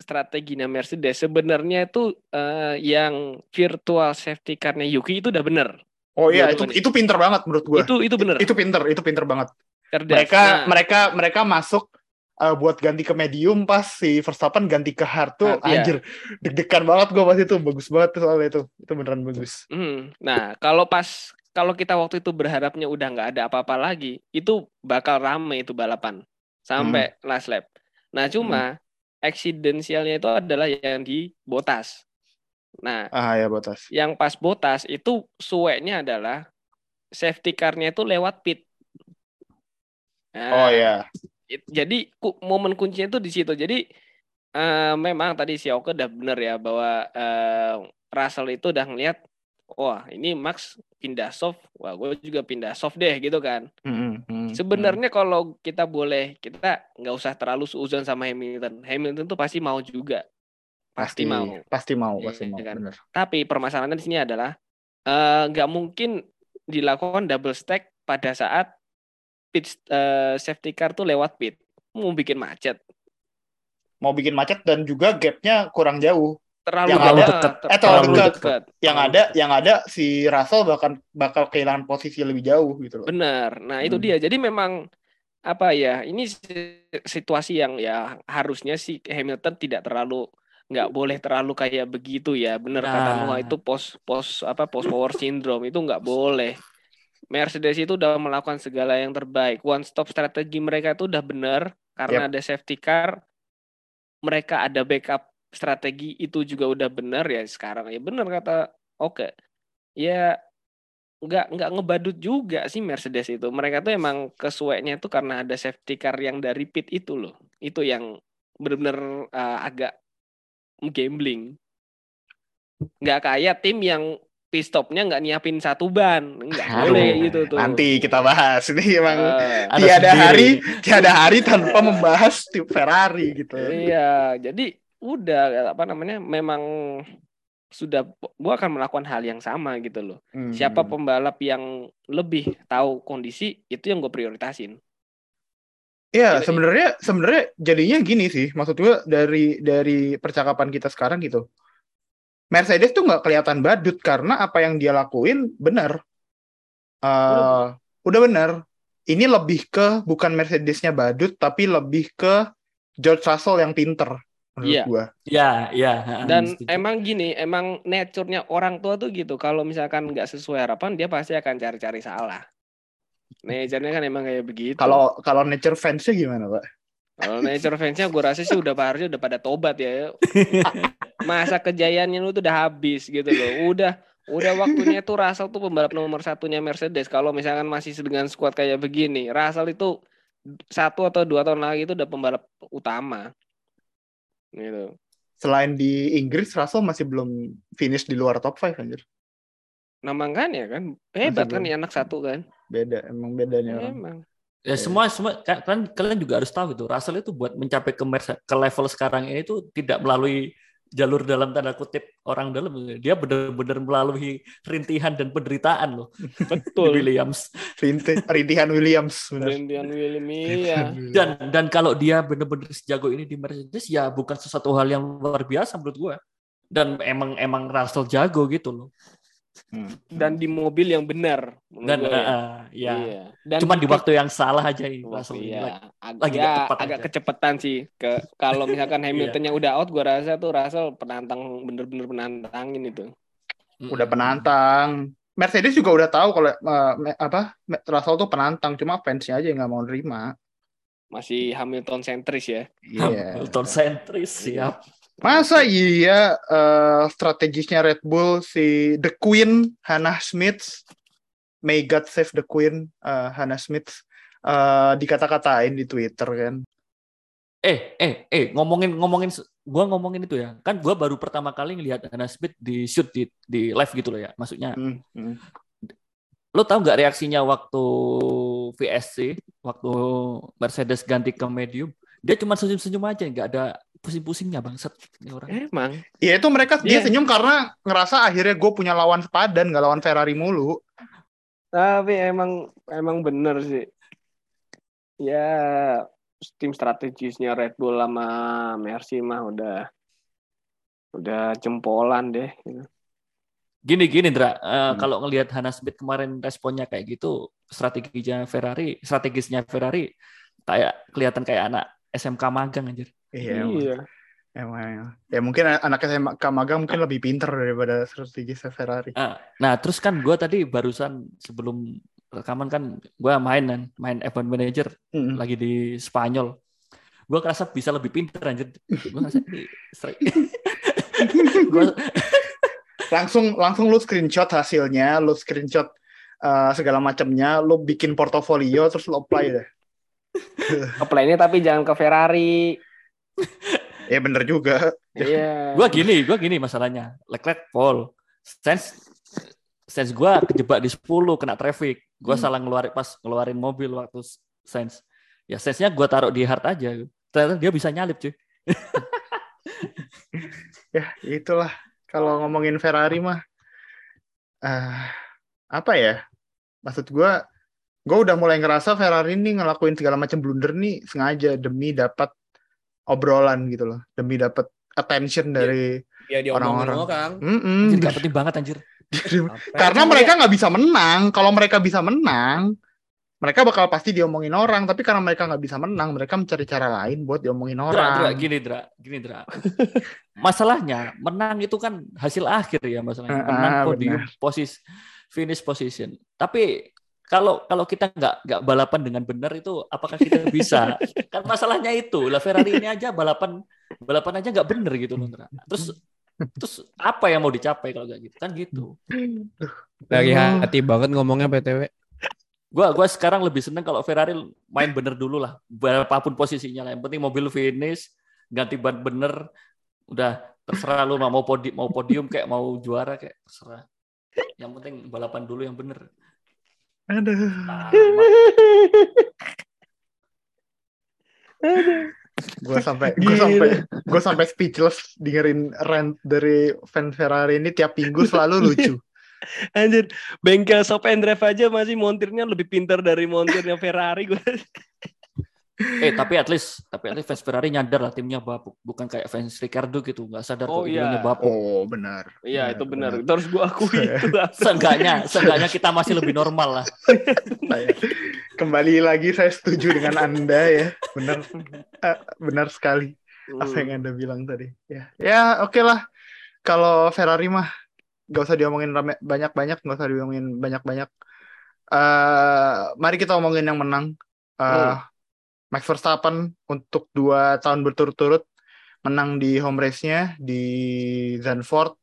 strateginya Mercedes, sebenarnya itu eh, yang virtual safety car-nya Yuki itu udah bener. Oh iya itu itu pinter banget menurut gue. Itu itu bener. Itu pinter, itu pinter banget. cerdas. Mereka Nah, mereka mereka masuk uh, buat ganti ke medium pas si Verstappen ganti ke hard tuh Hard, iya. anjir deg-degan banget gue pas itu bagus banget soalnya itu itu beneran bagus. hmm, nah kalau pas kalau kita waktu itu berharapnya udah nggak ada apa-apa lagi, itu bakal rame itu balapan sampai Hmm. last lap. Nah cuma eksidensialnya itu adalah yang di Botas. Nah Ah ya botas. yang pas Botas itu sueknya adalah safety car-nya itu lewat pit. Nah, Oh ya. It- jadi ku- momen kuncinya itu di situ. Jadi eh, memang tadi si Oke udah bener ya bahwa eh, Russell itu udah ngeliat, wah ini Max pindah soft, wah gue juga pindah soft deh gitu kan. Hmm, hmm, hmm, Sebenarnya kalau kita boleh, kita nggak usah terlalu seuzon sama Hamilton. Hamilton tuh pasti mau juga, hmm. pasti mau. Pasti mau, Iya, pasti mau. kan. Bener. Tapi permasalahannya di sini adalah eh, nggak mungkin dilakukan double stack pada saat pit eh, safety car tuh lewat pit. Mau bikin macet. Mau bikin macet dan juga gapnya kurang jauh. Terlalu Yang dekat. ada- ter- eh, terlalu dekat. dekat. Yang Terlalu ada dekat. yang ada si Russell bakal bakal kehilangan posisi lebih jauh gitu loh. Benar. Nah, itu Hmm. dia. Jadi memang apa ya? Ini si- situasi yang ya harusnya sih Hamilton tidak terlalu nggak boleh terlalu kayak begitu ya. Benar kata Nah. Noah itu pos pos apa post power syndrome itu nggak boleh. Mercedes itu udah melakukan segala yang terbaik. One stop strategi mereka itu udah benar karena ada safety car. Mereka ada backup strategi itu juga udah benar ya sekarang ya benar kata oke. Ya nggak nggak ngebadut juga sih Mercedes itu. Mereka tuh emang kesuainya itu karena ada safety car yang dari pit itu loh. Itu yang benar-benar uh, agak gambling. Nggak kayak tim yang pit stopnya nggak nyiapin satu ban nggak Aduh, boleh gitu tuh Nanti kita bahas ini emang Ada tiada sendiri. hari tiada hari tanpa membahas tim Ferrari gitu. Iya, jadi udah apa namanya memang sudah gua akan melakukan hal yang sama gitu loh. Hmm. Siapa pembalap yang lebih tahu kondisi itu yang gue prioritasin. Iya, sebenarnya sebenarnya jadinya gini sih. Maksud gue dari dari percakapan kita sekarang gitu. Mercedes tuh nggak kelihatan badut karena apa yang dia lakuin benar. Eh, udah benar. Ini lebih ke bukan Mercedesnya badut tapi lebih ke George Russell yang pinter menurut Iya. gua. Ya, ya. Dan setuju. emang gini, emang nature-nya orang tua tuh gitu. Kalau misalkan nggak sesuai harapan, dia pasti akan cari-cari salah. Nature-nya kan emang kayak begitu. Kalau kalau nature fansnya gimana, Pak? Kalau nature fans-nya gue rasa sih udah harusnya udah pada tobat ya. Masa kejayaannya lu tuh udah habis gitu loh. Udah udah waktunya tuh Russell tuh pembalap nomor satunya Mercedes. Kalau misalkan masih dengan squad kayak begini, Russell itu satu atau dua tahun lagi itu udah pembalap utama. Gitu. Selain di Inggris, Russell masih belum finish di luar top 5 anjir. Nah makanya kan hebat kan nih anak satu kan. Beda, emang bedanya orang. Emang. Ya semua semua kan kan kalian juga harus tahu gitu. Russell itu buat mencapai ke ke level sekarang ini itu tidak melalui jalur dalam tanda kutip orang dalam. Dia benar-benar melalui rintihan dan penderitaan loh Betul. Williams. Rinti- Rintihan Williams, benar. Brendan William iya. Dan dan kalau dia benar-benar sejago ini di Mercedes ya bukan sesuatu hal yang luar biasa menurut gua. Dan emang emang Russell jago gitu loh. Dan di mobil yang benar. Dan gua ya. eh, ya. Iya. Dan Cuman di waktu yang salah aja ini Oh, ini. iya. Ag- lagi ya, agak aja. kecepatan sih. Ke kalau misalkan Iya. Hamiltonnya udah out, gua rasa tuh Russell penantang bener-bener penantangin itu. Udah penantang. Mercedes juga udah tahu kalau me- apa Russell tuh penantang, cuma fansnya aja yang nggak mau nerima. Masih Hamilton sentris ya. Iya. Hamilton sentris siap. Masa iya eh, strategisnya Red Bull si The Queen Hannah Smith, May God save the Queen eh, Hannah Smith eh, dikata-katain di Twitter kan. Eh, eh, eh, ngomongin ngomongin gua ngomongin itu ya. Kan gua baru pertama kali ngelihat Hannah Smith di shoot di di live gitu loh ya. Maksudnya Hmm, hmm. lo tahu nggak reaksinya waktu VSC, waktu Mercedes ganti ke medium? Dia cuma senyum-senyum aja, nggak ada pusing-pusingnya bangsat ini orang. Emang. Iya itu mereka dia Iya. senyum karena ngerasa akhirnya gue punya lawan sepadan nggak lawan Ferrari mulu. Tapi emang emang bener sih. Ya tim strategisnya Red Bull sama Mercy mah udah udah jempolan deh. Gini gini Dra, Eh, Hmm. kalau ngelihat Hannah Smith kemarin responnya kayak gitu, strateginya Ferrari, strategisnya Ferrari kayak kelihatan kayak anak SMK magang anjir. Iya. emang. Iya. Emang. Ya mungkin anaknya saya magang mungkin lebih pinter daripada strategi Ferrari. Ah, Nah, terus kan gue tadi barusan sebelum rekaman kan gue main kan, main F1 Manager Hmm. lagi di Spanyol. Gue kerasa bisa lebih pinter anjir. Gue ngerasa ini Gua- langsung langsung lu screenshot hasilnya, lu screenshot uh, segala macamnya, lu bikin portofolio terus lu apply deh. Apply-nya tapi jangan ke Ferrari. Ya bener juga. Iya. Gua gini, gua gini masalahnya. Leclerc pole. Sense sense gua kejebak di 10 kena traffic. Gua Hmm. salah ngeluarin pas ngeluarin mobil waktu sense. Ya sense-nya gua taruh di hard aja. Ternyata dia bisa nyalip, cuy. Ya itulah kalau ngomongin Ferrari mah eh apa ya? Maksud gua gue udah mulai ngerasa Ferrari ini ngelakuin segala macam blunder nih sengaja demi dapat obrolan gitu loh, demi dapat attention dari Ya Orang-orang. orang. Mm-mm. Anjir, gak penting banget anjir. Karena mereka nggak bisa menang. Kalau mereka bisa menang, mereka bakal pasti diomongin orang. Tapi karena mereka nggak bisa menang, mereka mencari cara lain buat diomongin Dra, orang. Dra, gini, Dra, gini, Dra. Masalahnya menang itu kan hasil akhir ya masalahnya. Ah, Menang ah, podium, posis, finish position. Tapi kalau kalau kita nggak nggak balapan dengan benar itu apakah kita bisa? kan masalahnya itu lah Ferrari ini aja balapan balapan aja nggak benar gitu loh. Terus terus apa yang mau dicapai kalau nggak gitu kan gitu. Dari hati banget ngomongnya PTW. Gua gua sekarang lebih seneng kalau Ferrari main bener dulu lah, berapapun posisinya lah. Yang penting mobil finish, ganti ban bener, udah terserah lu mau podium mau podium kayak mau juara kayak terserah. Yang penting balapan dulu yang bener. Aduh. gue sampai gue sampai gue sampai speechless dengerin rant dari fan Ferrari ini tiap minggu selalu lucu. Anjir, bengkel shop and drive aja masih montirnya lebih pintar dari montirnya Ferrari gue. Eh tapi at least tapi at least fans Ferrari nyadar lah timnya bapuk bukan kayak fans Ricardo gitu nggak sadar Oh, kok iya. bapuk. Oh benar. Iya itu benar. Itu harus gue akui itu. Seenggaknya seenggaknya kita masih lebih normal lah. Kembali lagi saya setuju dengan anda ya. Benar eh, benar sekali apa yang anda bilang tadi. Ya ya oke lah. Kalau Ferrari mah nggak usah diomongin rame- banyak-banyak nggak usah diomongin banyak-banyak. eh mari kita omongin yang menang. Eh, Max Verstappen untuk dua tahun berturut-turut menang di home race-nya di Zandvoort.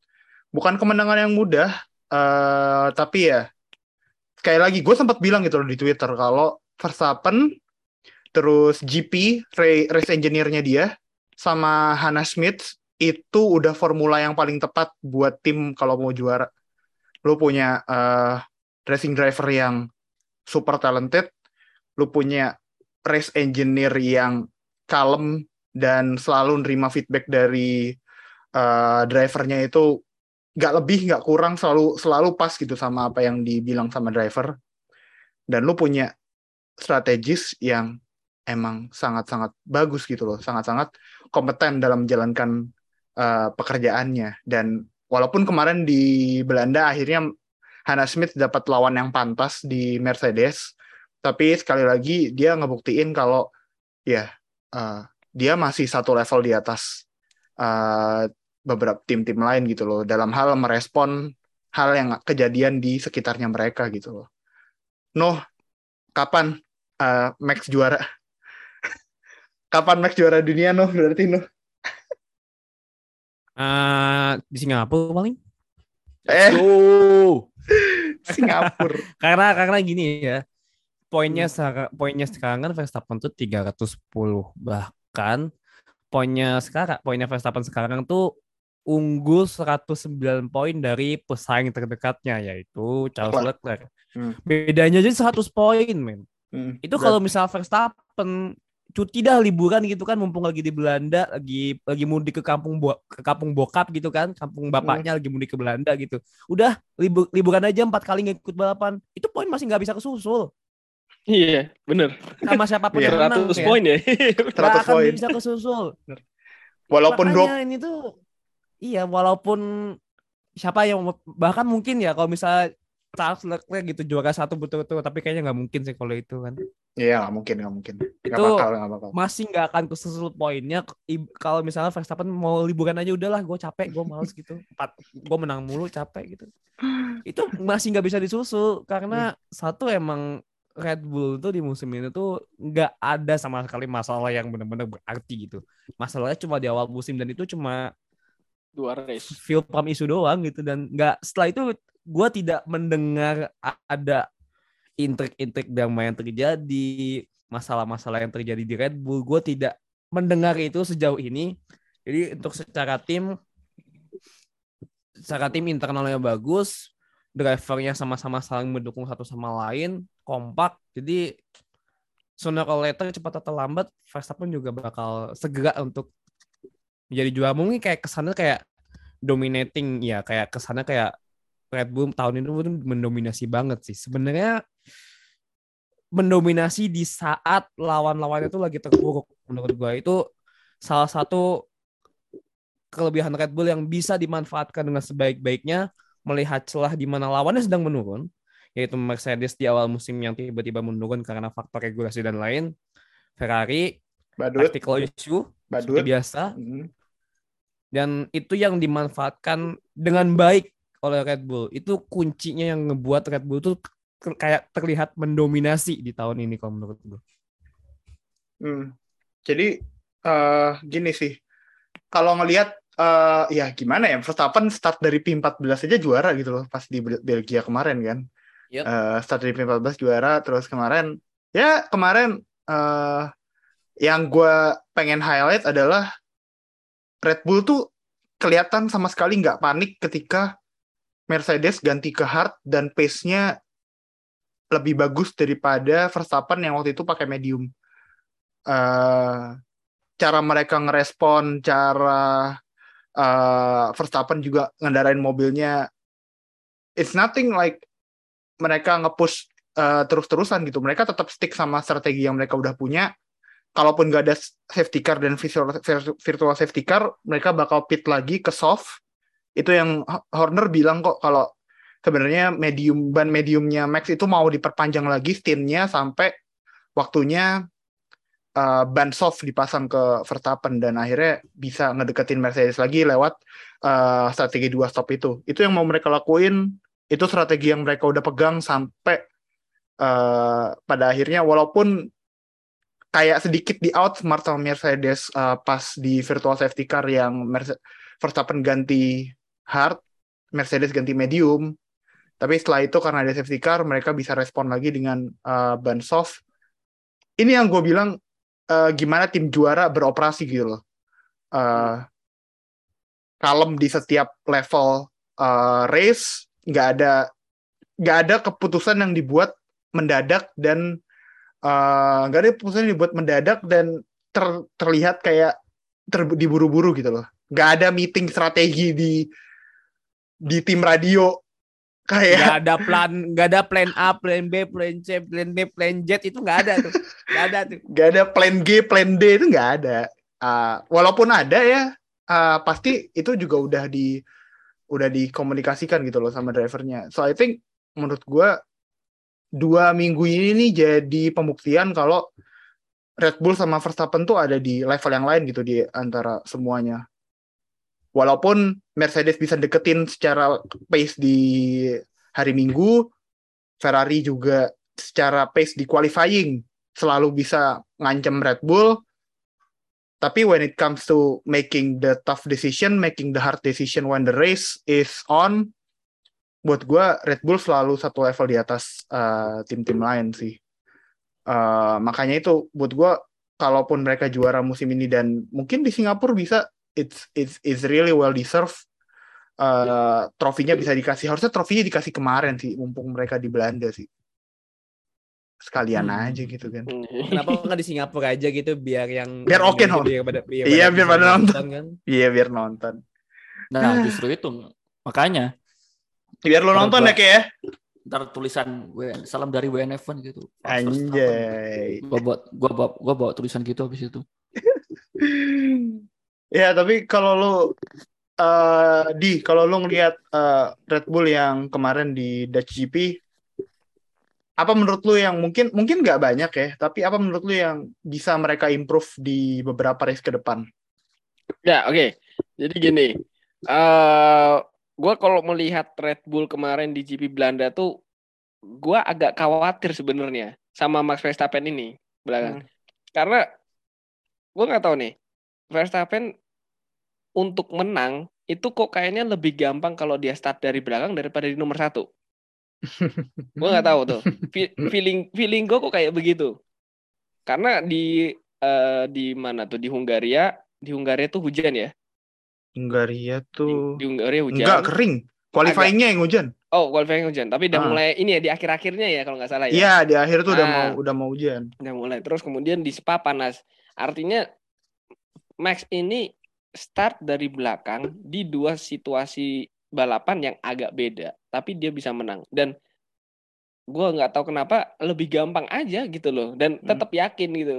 Bukan kemenangan yang mudah, eh tapi ya sekali lagi gue sempat bilang gitu loh di Twitter kalau Verstappen terus GP ra- race engineer-nya dia sama Hannah Smith itu udah formula yang paling tepat buat tim kalau mau juara. Lu punya eh, racing driver yang super talented, lu punya race engineer yang kalem dan selalu nerima feedback dari eh, drivernya itu nggak lebih nggak kurang selalu selalu pas gitu sama apa yang dibilang sama driver. Dan lu punya strategis yang emang sangat-sangat bagus gitu loh sangat-sangat kompeten dalam menjalankan eh, pekerjaannya. Dan walaupun kemarin di Belanda akhirnya Hannah Smith dapat lawan yang pantas di Mercedes tapi sekali lagi dia ngebuktiin kalau ya eh, dia masih satu level di atas eh, beberapa tim-tim lain gitu loh dalam hal merespon hal yang kejadian di sekitarnya mereka gitu loh. Noh, kapan eh, Max juara? kapan Max juara dunia Noh berarti Noh? Eh, di Singapura paling. Eh. Singapura. Karena karena gini ya. Poinnya sekarang poinnya sekarang kan Verstappen tuh 310 bahkan poinnya sekarang poinnya Verstappen sekarang tuh unggul 109 poin dari pesaing terdekatnya yaitu Charles Leclerc. Leclerc. Hmm. Bedanya aja 100 poin, men. Hmm, Itu kalau misal Verstappen cuti dah liburan gitu kan mumpung lagi di Belanda lagi lagi mudik ke kampung bo- ke kampung bokap gitu kan kampung bapaknya lagi mudik ke Belanda gitu udah libur liburan aja empat kali ngikut balapan itu poin masih nggak bisa kesusul Iya, bener. sama siapa pun yang menang 100 ya. poin ya. Nggak 100 akan poin. bisa kesusul Walaupun drop ini tuh iya walaupun siapa yang bahkan mungkin ya kalau misalnya Charles Leclerc gitu juara satu betul-betul tapi kayaknya nggak mungkin sih kalau itu kan Iya, nggak mungkin, nggak mungkin. Nggak Itu- bakal, nggak bakal. masih nggak akan kesusul poinnya kalau misalnya Verstappen mau liburan aja udahlah gue capek gue males gitu empat gue menang mulu capek gitu itu masih nggak bisa disusul karena satu emang Red Bull tuh di musim ini tuh nggak ada sama sekali masalah yang benar-benar berarti gitu. Masalahnya cuma di awal musim dan itu cuma Dua race. feel pump isu doang gitu. Dan nggak setelah itu gue tidak mendengar ada intrik-intrik drama yang terjadi masalah-masalah yang terjadi di Red Bull. Gue tidak mendengar itu sejauh ini. Jadi untuk secara tim secara tim internalnya bagus drivernya sama-sama saling mendukung satu sama lain kompak. Jadi sooner or later cepat atau lambat Verstappen juga bakal segera untuk menjadi juara. Mungkin kayak kesannya kayak dominating ya kayak kesannya kayak Red Bull tahun ini tuh mendominasi banget sih. Sebenarnya mendominasi di saat lawan-lawannya itu lagi terpuruk menurut gua. Itu salah satu kelebihan Red Bull yang bisa dimanfaatkan dengan sebaik-baiknya melihat celah di mana lawannya sedang menurun yaitu Mercedes di awal musim yang tiba-tiba menurun karena faktor regulasi dan lain Ferrari Badut, tactical issue badut. seperti biasa Hmm. dan itu yang dimanfaatkan dengan baik oleh Red Bull itu kuncinya yang ngebuat Red Bull tuh ke- kayak terlihat mendominasi di tahun ini kalau menurut gue. Hmm. Jadi eh gini sih, kalau ngelihat eh ya gimana ya, Verstappen start dari P14 aja juara gitu loh pas di Bel- Belgia kemarin kan. Yep. Eh, start dari P14 juara, terus kemarin ya kemarin eh yang gue pengen highlight adalah Red Bull tuh kelihatan sama sekali nggak panik ketika Mercedes ganti ke hard dan pace-nya lebih bagus daripada Verstappen yang waktu itu pakai medium. eh cara mereka ngerespon, cara eh Verstappen juga ngendarain mobilnya, it's nothing like mereka nge-push eh, terus-terusan gitu. Mereka tetap stick sama strategi yang mereka udah punya. Kalaupun nggak ada safety car dan virtual, virtual safety car, mereka bakal pit lagi ke soft. Itu yang Horner bilang kok kalau sebenarnya medium ban mediumnya Max itu mau diperpanjang lagi stintnya sampai waktunya uh, ban soft dipasang ke Verstappen dan akhirnya bisa ngedeketin Mercedes lagi lewat uh, strategi dua stop itu. Itu yang mau mereka lakuin. Itu strategi yang mereka udah pegang sampai uh, pada akhirnya walaupun kayak sedikit di out smart sama Mercedes uh, pas di virtual safety car yang Merce- Verstappen ganti hard, Mercedes ganti medium. Tapi setelah itu karena ada safety car, mereka bisa respon lagi dengan uh, ban soft. Ini yang gue bilang uh, gimana tim juara beroperasi gitu loh. Uh, kalem di setiap level uh, race, nggak ada nggak ada keputusan yang dibuat mendadak dan uh, nggak ada keputusan yang dibuat mendadak dan ter- terlihat kayak ter- diburu-buru gitu loh. Nggak ada meeting strategi di di tim radio kayak Gak ada plan, gak ada plan A, plan B, plan C, plan D, plan Z itu nggak ada tuh, nggak ada tuh. nggak ada plan G, plan D itu nggak ada. Uh, walaupun ada ya, uh, pasti itu juga udah di udah dikomunikasikan gitu loh sama drivernya. So I think menurut gua dua minggu ini nih jadi pembuktian kalau Red Bull sama Verstappen tuh ada di level yang lain gitu di antara semuanya. Walaupun Mercedes bisa deketin secara pace di hari Minggu, Ferrari juga secara pace di qualifying selalu bisa ngancem Red Bull. Tapi when it comes to making the tough decision, making the hard decision when the race is on, buat gue Red Bull selalu satu level di atas uh, tim-tim lain sih. Uh, makanya itu buat gue, kalaupun mereka juara musim ini dan mungkin di Singapura bisa, it's it's it's really well deserved. Uh, trofinya bisa dikasih, harusnya trofinya dikasih kemarin sih, mumpung mereka di Belanda sih sekalian Hmm. aja gitu kan. Kenapa nggak di Singapura aja gitu biar yang Biar oke, no? biar pada, biar Iya, biar pada nonton. kan. Iya biar nonton. Nah, justru itu makanya Biar lo nonton ya kayak. ntar tulisan WN, salam dari WNF gitu. Anjay. Gua buat gua bawa, gua bawa tulisan gitu habis itu. ya tapi kalau lo eh di kalau lo ngelihat eh, Red Bull yang kemarin di Dutch GP apa menurut lo yang mungkin mungkin nggak banyak ya tapi apa menurut lo yang bisa mereka improve di beberapa race ke depan Ya, oke. Jadi gini, eh gue kalau melihat Red Bull kemarin di GP Belanda tuh, gue agak khawatir sebenarnya sama Max Verstappen ini belakang. Karena gue nggak tahu nih, Verstappen untuk menang itu kok kayaknya lebih gampang kalau dia start dari belakang daripada di nomor satu. gue nggak tahu tuh. Fe- Feeling feeling gue kok kayak begitu. Karena di eh, di mana tuh di Hungaria, di Hungaria tuh hujan ya. Hungaria Di, tuh di Hungaria hujan. enggak kering qualifyingnya yang hujan Oh, qualifying hujan. Tapi udah Ah. mulai ini ya di akhir-akhirnya ya kalau nggak salah ya. iya di akhir tuh udah Ah. mau udah mau hujan Udah mulai. Terus kemudian di Spa panas. Artinya Max ini start dari belakang di dua situasi balapan yang agak beda, tapi dia bisa menang. Dan gua nggak tahu kenapa lebih gampang aja gitu loh. Dan Hmm. tetap yakin gitu.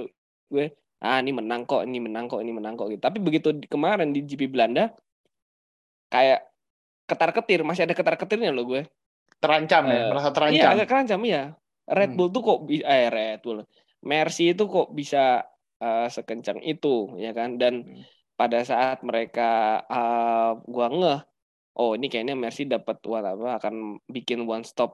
Gue ah ini menang kok, ini menang kok, ini menang kok gitu. Tapi begitu kemarin di GP Belanda kayak ketar-ketir, masih ada ketar-ketirnya loh gue. terancam ya Eh, merasa Iya terancam agak terancam ya. Red Hmm. Bull tuh kok eh Red Bull. Mercy itu kok bisa eh, sekencang itu ya kan dan Hmm. pada saat mereka eh, gua ngeh oh ini kayaknya Mercy dapat what apa akan bikin one stop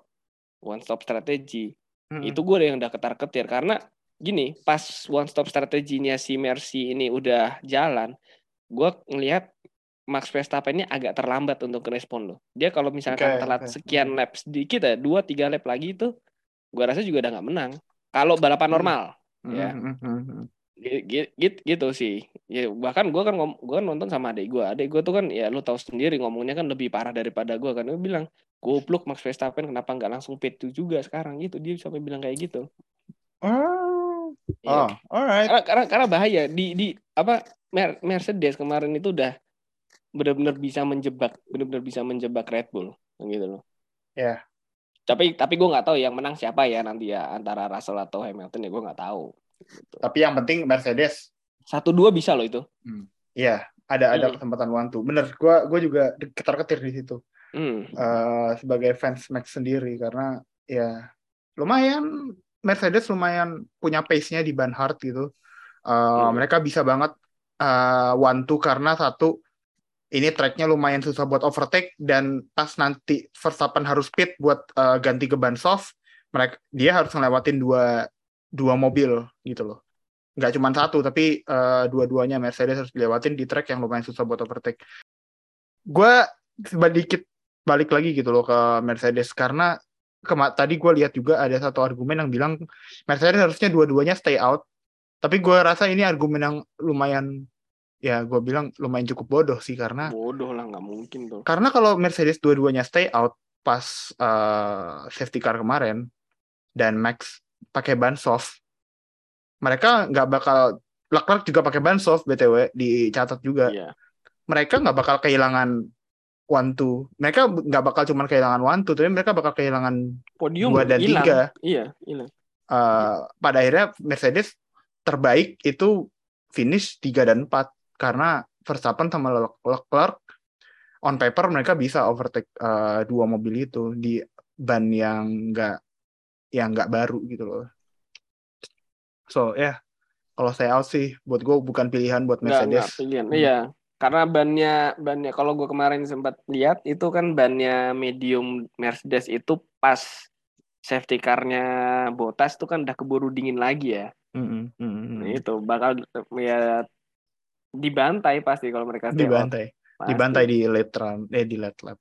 one stop strategy. Mm-mm. Itu gue yang udah ketar-ketir karena gini, pas one stop strateginya si Mercy ini udah jalan, gue ngelihat Max Verstappen ini agak terlambat untuk respon loh. Dia kalau misalkan Oke, telat oke. sekian lap sedikit ya, dua tiga lap lagi itu, gue rasa juga udah nggak menang. Kalau balapan Hmm. normal, ya. Mm, mm, mm, mm. Gitu, gitu, gitu sih. Ya bahkan gue kan ngom, gua kan nonton sama adik gue. Adik gue tuh kan ya lu tahu sendiri ngomongnya kan lebih parah daripada gue kan. Dia bilang goblok Max Verstappen kenapa nggak langsung P2 juga sekarang gitu. Dia sampai bilang kayak gitu. Oh, Iya. oh, alright. Karena, karena karena bahaya di di apa Mer- Mercedes kemarin itu udah benar-benar bisa menjebak, benar-benar bisa menjebak Red Bull gitu loh. Ya. Tapi tapi gue nggak tahu yang menang siapa ya nanti ya antara Russell atau Hamilton ya gue nggak tahu. Gitu. Tapi yang penting Mercedes, Satu dua bisa loh itu. ya ada ada Hmm. kesempatan one two. Bener, gua gua juga ketar-ketir di situ. Hmm. Eh, sebagai fans Max sendiri karena ya lumayan Mercedes lumayan punya pace-nya di ban hard gitu. Eh, Hmm. Mereka bisa banget eh, one two karena satu ini tracknya lumayan susah buat overtake dan pas nanti Verstappen harus pit buat eh, ganti ke ban soft, mereka dia harus ngelewatin dua dua mobil gitu loh. Nggak cuma satu tapi eh, dua-duanya Mercedes harus dilewatin di track yang lumayan susah buat overtake. Gue sedikit balik lagi gitu loh ke Mercedes karena kema- tadi gue lihat juga ada satu argumen yang bilang Mercedes harusnya dua-duanya stay out tapi gue rasa ini argumen yang lumayan ya gue bilang lumayan cukup bodoh sih karena Bodoh lah nggak mungkin tuh. karena kalau Mercedes dua-duanya stay out pas eh, safety car kemarin dan Max pakai ban soft mereka nggak bakal Leclerc juga pakai ban soft btw dicatat juga Iya. mereka nggak bakal kehilangan one two mereka nggak bakal cuma kehilangan one two tapi mereka bakal kehilangan Podium dua dan hilang. tiga Iya, hilang. Eh, pada akhirnya Mercedes terbaik itu finish 3 dan 4 karena Verstappen sama Le- Leclerc on paper mereka bisa overtake eh, dua mobil itu di ban yang nggak yang nggak baru gitu loh. So ya yeah, kalau saya out sih buat gue bukan pilihan buat Nggak, nggak Mercedes. pilihan. Hmm. Iya. Karena bannya bannya kalau gue kemarin sempat lihat itu kan bannya medium Mercedes itu pas safety car-nya Bottas itu kan udah keburu dingin lagi ya. Mm-mm, mm-mm. Nah, itu bakal ya dibantai pasti kalau mereka stay out. Dibantai, Pasti. dibantai di late run, eh di late lap.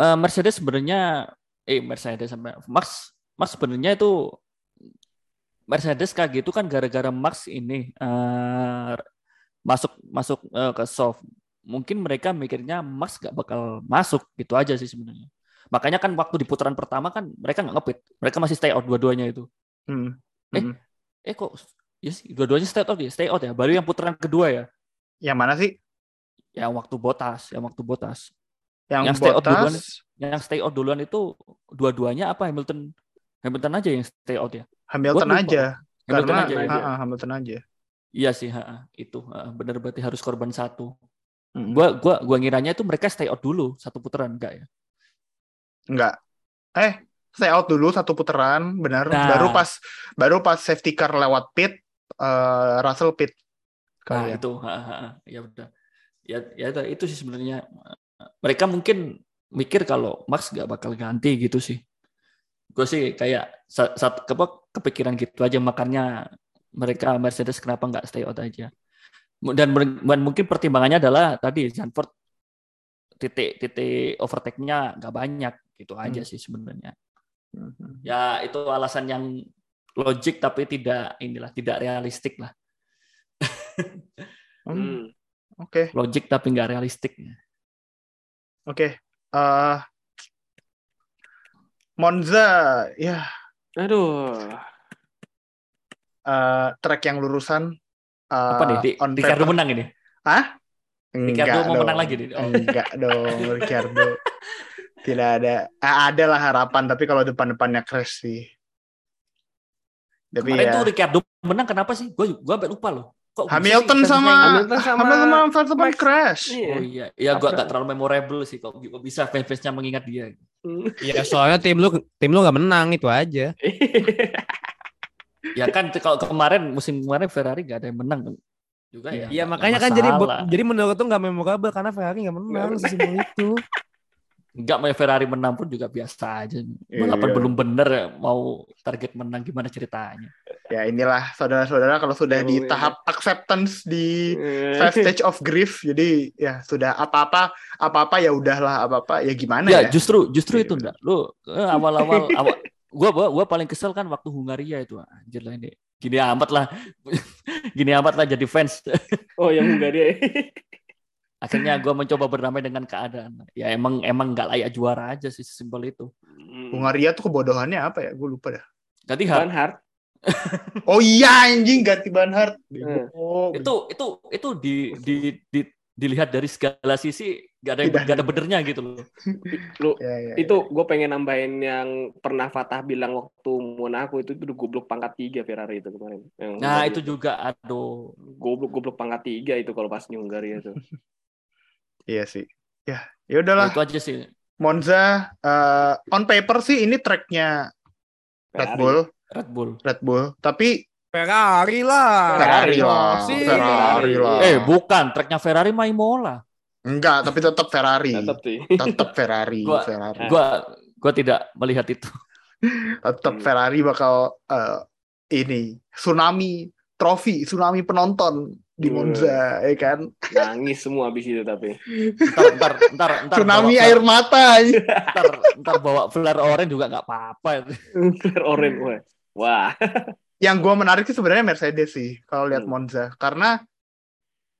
Eh, Mercedes sebenarnya eh Mercedes sampai Max Max sebenarnya itu Mercedes kayak gitu kan gara-gara Max ini eh, masuk masuk eh, ke soft. Mungkin mereka mikirnya Max gak bakal masuk gitu aja sih sebenarnya. Makanya kan waktu di putaran pertama kan mereka nggak ngepit, mereka masih stay out dua-duanya itu. Hmm. Eh, Mm. Eh kok ya sih, dua-duanya stay out ya, stay out ya. Baru yang putaran kedua ya, Yang mana sih? yang waktu botas, yang waktu botas. Yang, Yang stay out duluan. Yang stay out duluan itu dua-duanya apa Hamilton Hamilton aja yang stay out ya. Hamilton aja. Hamilton karena aja ya. aja. ha-ha, Hamilton aja. Iya sih, ha, itu ha, benar berarti harus korban satu. Mm. Gua gua gua ngiranya itu mereka stay out dulu satu putaran enggak ya? Enggak. Eh, stay out dulu satu putaran, benar. Nah. Baru pas baru pas safety car lewat pit, eh, Russell pit. Nah, ya. itu ha, ha, ha. ya udah. Ya ya itu, itu sih sebenarnya mereka mungkin mikir kalau Max nggak bakal ganti gitu sih. Gue sih kayak saat, apa, kepikiran gitu aja makanya mereka Mercedes kenapa nggak stay out aja. Dan, dan mungkin pertimbangannya adalah tadi Zandvoort titik titik overtake-nya nggak banyak gitu aja Hmm. sih sebenarnya. Mhm. Ya itu alasan yang logik tapi tidak inilah tidak realistik lah. Hmm, Hmm. Oke, Logik tapi nggak realistik. oke. Eh, Monza, ya Aduh. eh, track yang lurusan. eh, Apa nih? Di, on Ricardo paper. menang ini. Hah? Ricardo Enggak mau menang lagi nih. Oh. Enggak dong, Ricardo. Tidak ada. Eh, ada lah harapan, tapi kalau depan-depannya crash sih. Tapi Kemarin ya. tuh Ricardo menang kenapa sih? Gue gue lupa loh. Kok Hamilton sih sama Hamilton sama- Hamilton sama Verstappen Oh crash. Iya. Oh iya, ya gue gak terlalu memorable sih kok kok bisa fans-fansnya mengingat dia. Ya soalnya tim lu tim lu nggak menang itu aja. Ya kan kalau kemarin musim kemarin Ferrari gak ada yang menang juga ya. Iya makanya kan jadi jadi menurut tuh nggak memorable karena Ferrari nggak menang Nggak season itu. Enggak mau Ferrari menang pun juga biasa aja. Walaupun Iya. belum bener mau target menang gimana ceritanya. Ya inilah saudara-saudara kalau sudah di Emang tahap acceptance di Eh, five stage of grief, jadi ya sudah apa-apa apa-apa ya udahlah apa-apa ya gimana ya, ya. justru justru Iya, itu enggak. Lu eh, awal-awal awal gua, gua gua paling kesel kan waktu Hungaria itu anjir lah ini. Gini amat lah. Gini amat lah jadi fans. Oh yang Hungaria. Akhirnya gua mencoba berdamai dengan keadaan. Ya emang emang nggak layak juara aja sih simpel itu. Hungaria tuh kebodohannya apa ya? Gue lupa dah. Ganti Van hard. Hart. Oh iya anjing ganti ban hard. Eh. Oh, itu itu itu di, di, di dilihat dari segala sisi gak ada gak ada benernya gitu loh. Lu ya, ya, itu gue pengen nambahin yang pernah Fatah bilang waktu Monaco itu itu goblok pangkat tiga Ferrari itu kemarin. Yang Nah Hungaria itu juga aduh. goblok goblok pangkat tiga itu kalau pas di Hungaria itu. Iya sih. Ya, ya udahlah. Itu aja sih. Monza eh, on paper sih ini tracknya Red Ferrari. Bull, Red Bull. Red Bull. Tapi Ferrari lah. Ferrari lah, sih. Ferrari lah. Eh bukan, tracknya Ferrari mah Imola. enggak, tapi tetap Ferrari. Tetap sih. Tetap Ferrari, Gua- Ferrari. Gua gua tidak melihat itu. Tetap Hmm. Ferrari bakal eh, ini tsunami trofi, tsunami penonton di Hmm. Monza, ya kan? Nangis semua habis itu tapi. Ntar ntar ntar ntar Tsunami bawa air flare- mata. ntar, ntar bawa flare orange juga nggak apa-apa. Flare orange wah. Wah. Yang gua menarik sih sebenarnya Mercedes sih kalau lihat Hmm. Monza karena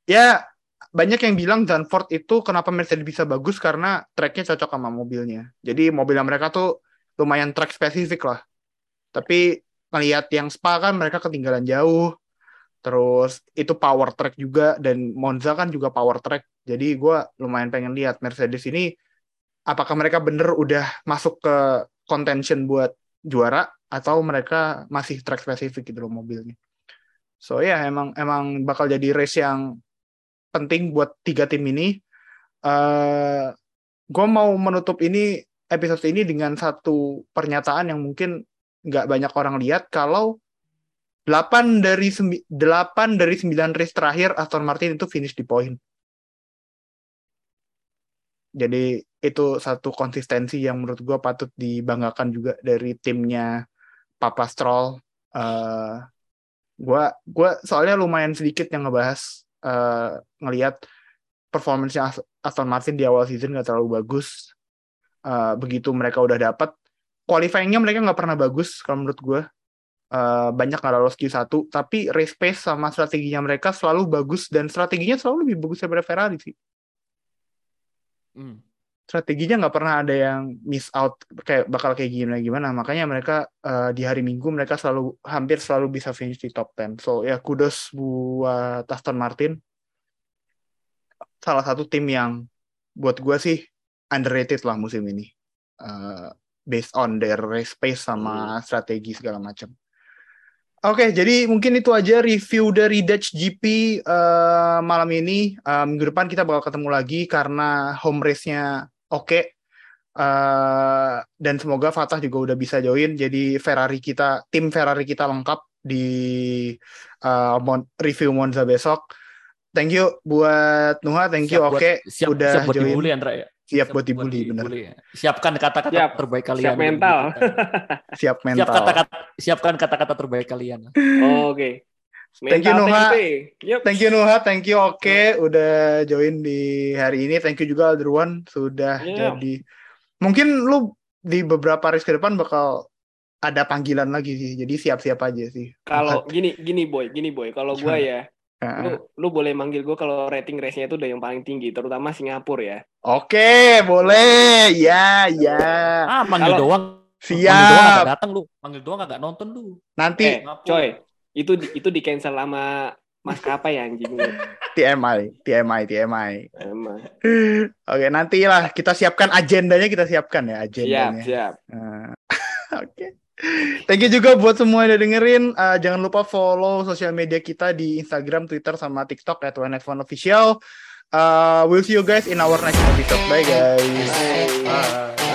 ya banyak yang bilang Zandvoort itu kenapa Mercedes bisa bagus karena tracknya cocok sama mobilnya. Jadi mobilnya mereka tuh lumayan track spesifik lah. Tapi ngelihat yang Spa kan mereka ketinggalan jauh. Terus itu power track juga dan Monza kan juga power track. Jadi gua lumayan pengen lihat Mercedes ini apakah mereka bener udah masuk ke contention buat juara atau mereka masih track spesifik gitu loh mobilnya. So ya emang emang bakal jadi race yang penting buat tiga tim ini. eh gue mau menutup ini episode ini dengan satu pernyataan yang mungkin nggak banyak orang lihat kalau 8 dari 8 dari 9 race terakhir Aston Martin itu finish di poin. Jadi itu satu konsistensi yang menurut gue patut dibanggakan juga dari timnya Papa Stroll. Eh gua gua soalnya lumayan sedikit yang ngebahas eh ngelihat performance-nya As- Aston Martin di awal season nggak terlalu bagus. Eh begitu mereka udah dapat qualifying-nya mereka nggak pernah bagus kalau menurut gue. Eh banyak nggak lolos Q1, tapi race pace sama strateginya mereka selalu bagus dan strateginya selalu lebih bagus daripada Ferrari sih. Hmm. Strateginya nggak pernah ada yang miss out kayak bakal kayak gimana gimana. Makanya mereka eh, di hari Minggu mereka selalu hampir selalu bisa finish di top 10. So ya kudos buat Aston Martin. Salah satu tim yang buat gue sih underrated lah musim ini. Eh, based on their race pace sama strategi segala macam. Oke, jadi mungkin itu aja review dari Dutch GP eh, malam ini. Eh, minggu depan kita bakal ketemu lagi karena home race-nya oke. Eh, dan semoga Fatah juga udah bisa join. Jadi Ferrari kita, tim Ferrari kita lengkap di eh, Mon- review Monza besok. Thank you buat Nuha, thank you oke siap, udah siap buat join. dibully Andra ya. Siap buat dibully, bener. Siapkan kata-kata Siap. terbaik kalian. Siap mental. Siap mental. Siap kata-kata siapkan kata-kata terbaik kalian. Oh, Oke. Thank you, Noha. Yup. Thank you Nuha, thank you Oke udah join di hari ini. Thank you juga Alderwan sudah Yeah. jadi. Mungkin lu di beberapa race ke depan bakal ada panggilan lagi sih. Jadi siap-siap aja sih. Kalau gini gini boy, gini boy. Kalau gua ya, Lu lu boleh manggil gua kalau rating race-nya itu udah yang paling tinggi, terutama Singapura ya. Oke, boleh. Ya, ya. Ah, manggil Kalau- doang. Manggil doang Siap. agak datang lu. Manggil doang agak nonton lu. Nanti Eh, coy, itu di- itu di cancel sama maskapai ya anjing lu. TMI, TMI, TMI. Emang. Oke, nanti lah kita siapkan agendanya kita siapkan ya Siap, agendanya. siap. Nah, Oke. Thank you juga buat semua yang udah dengerin. Uh, jangan lupa follow sosial media kita di Instagram, Twitter, sama TikTok at Official. Uh, we'll see you guys in our next episode. Bye guys. Bye.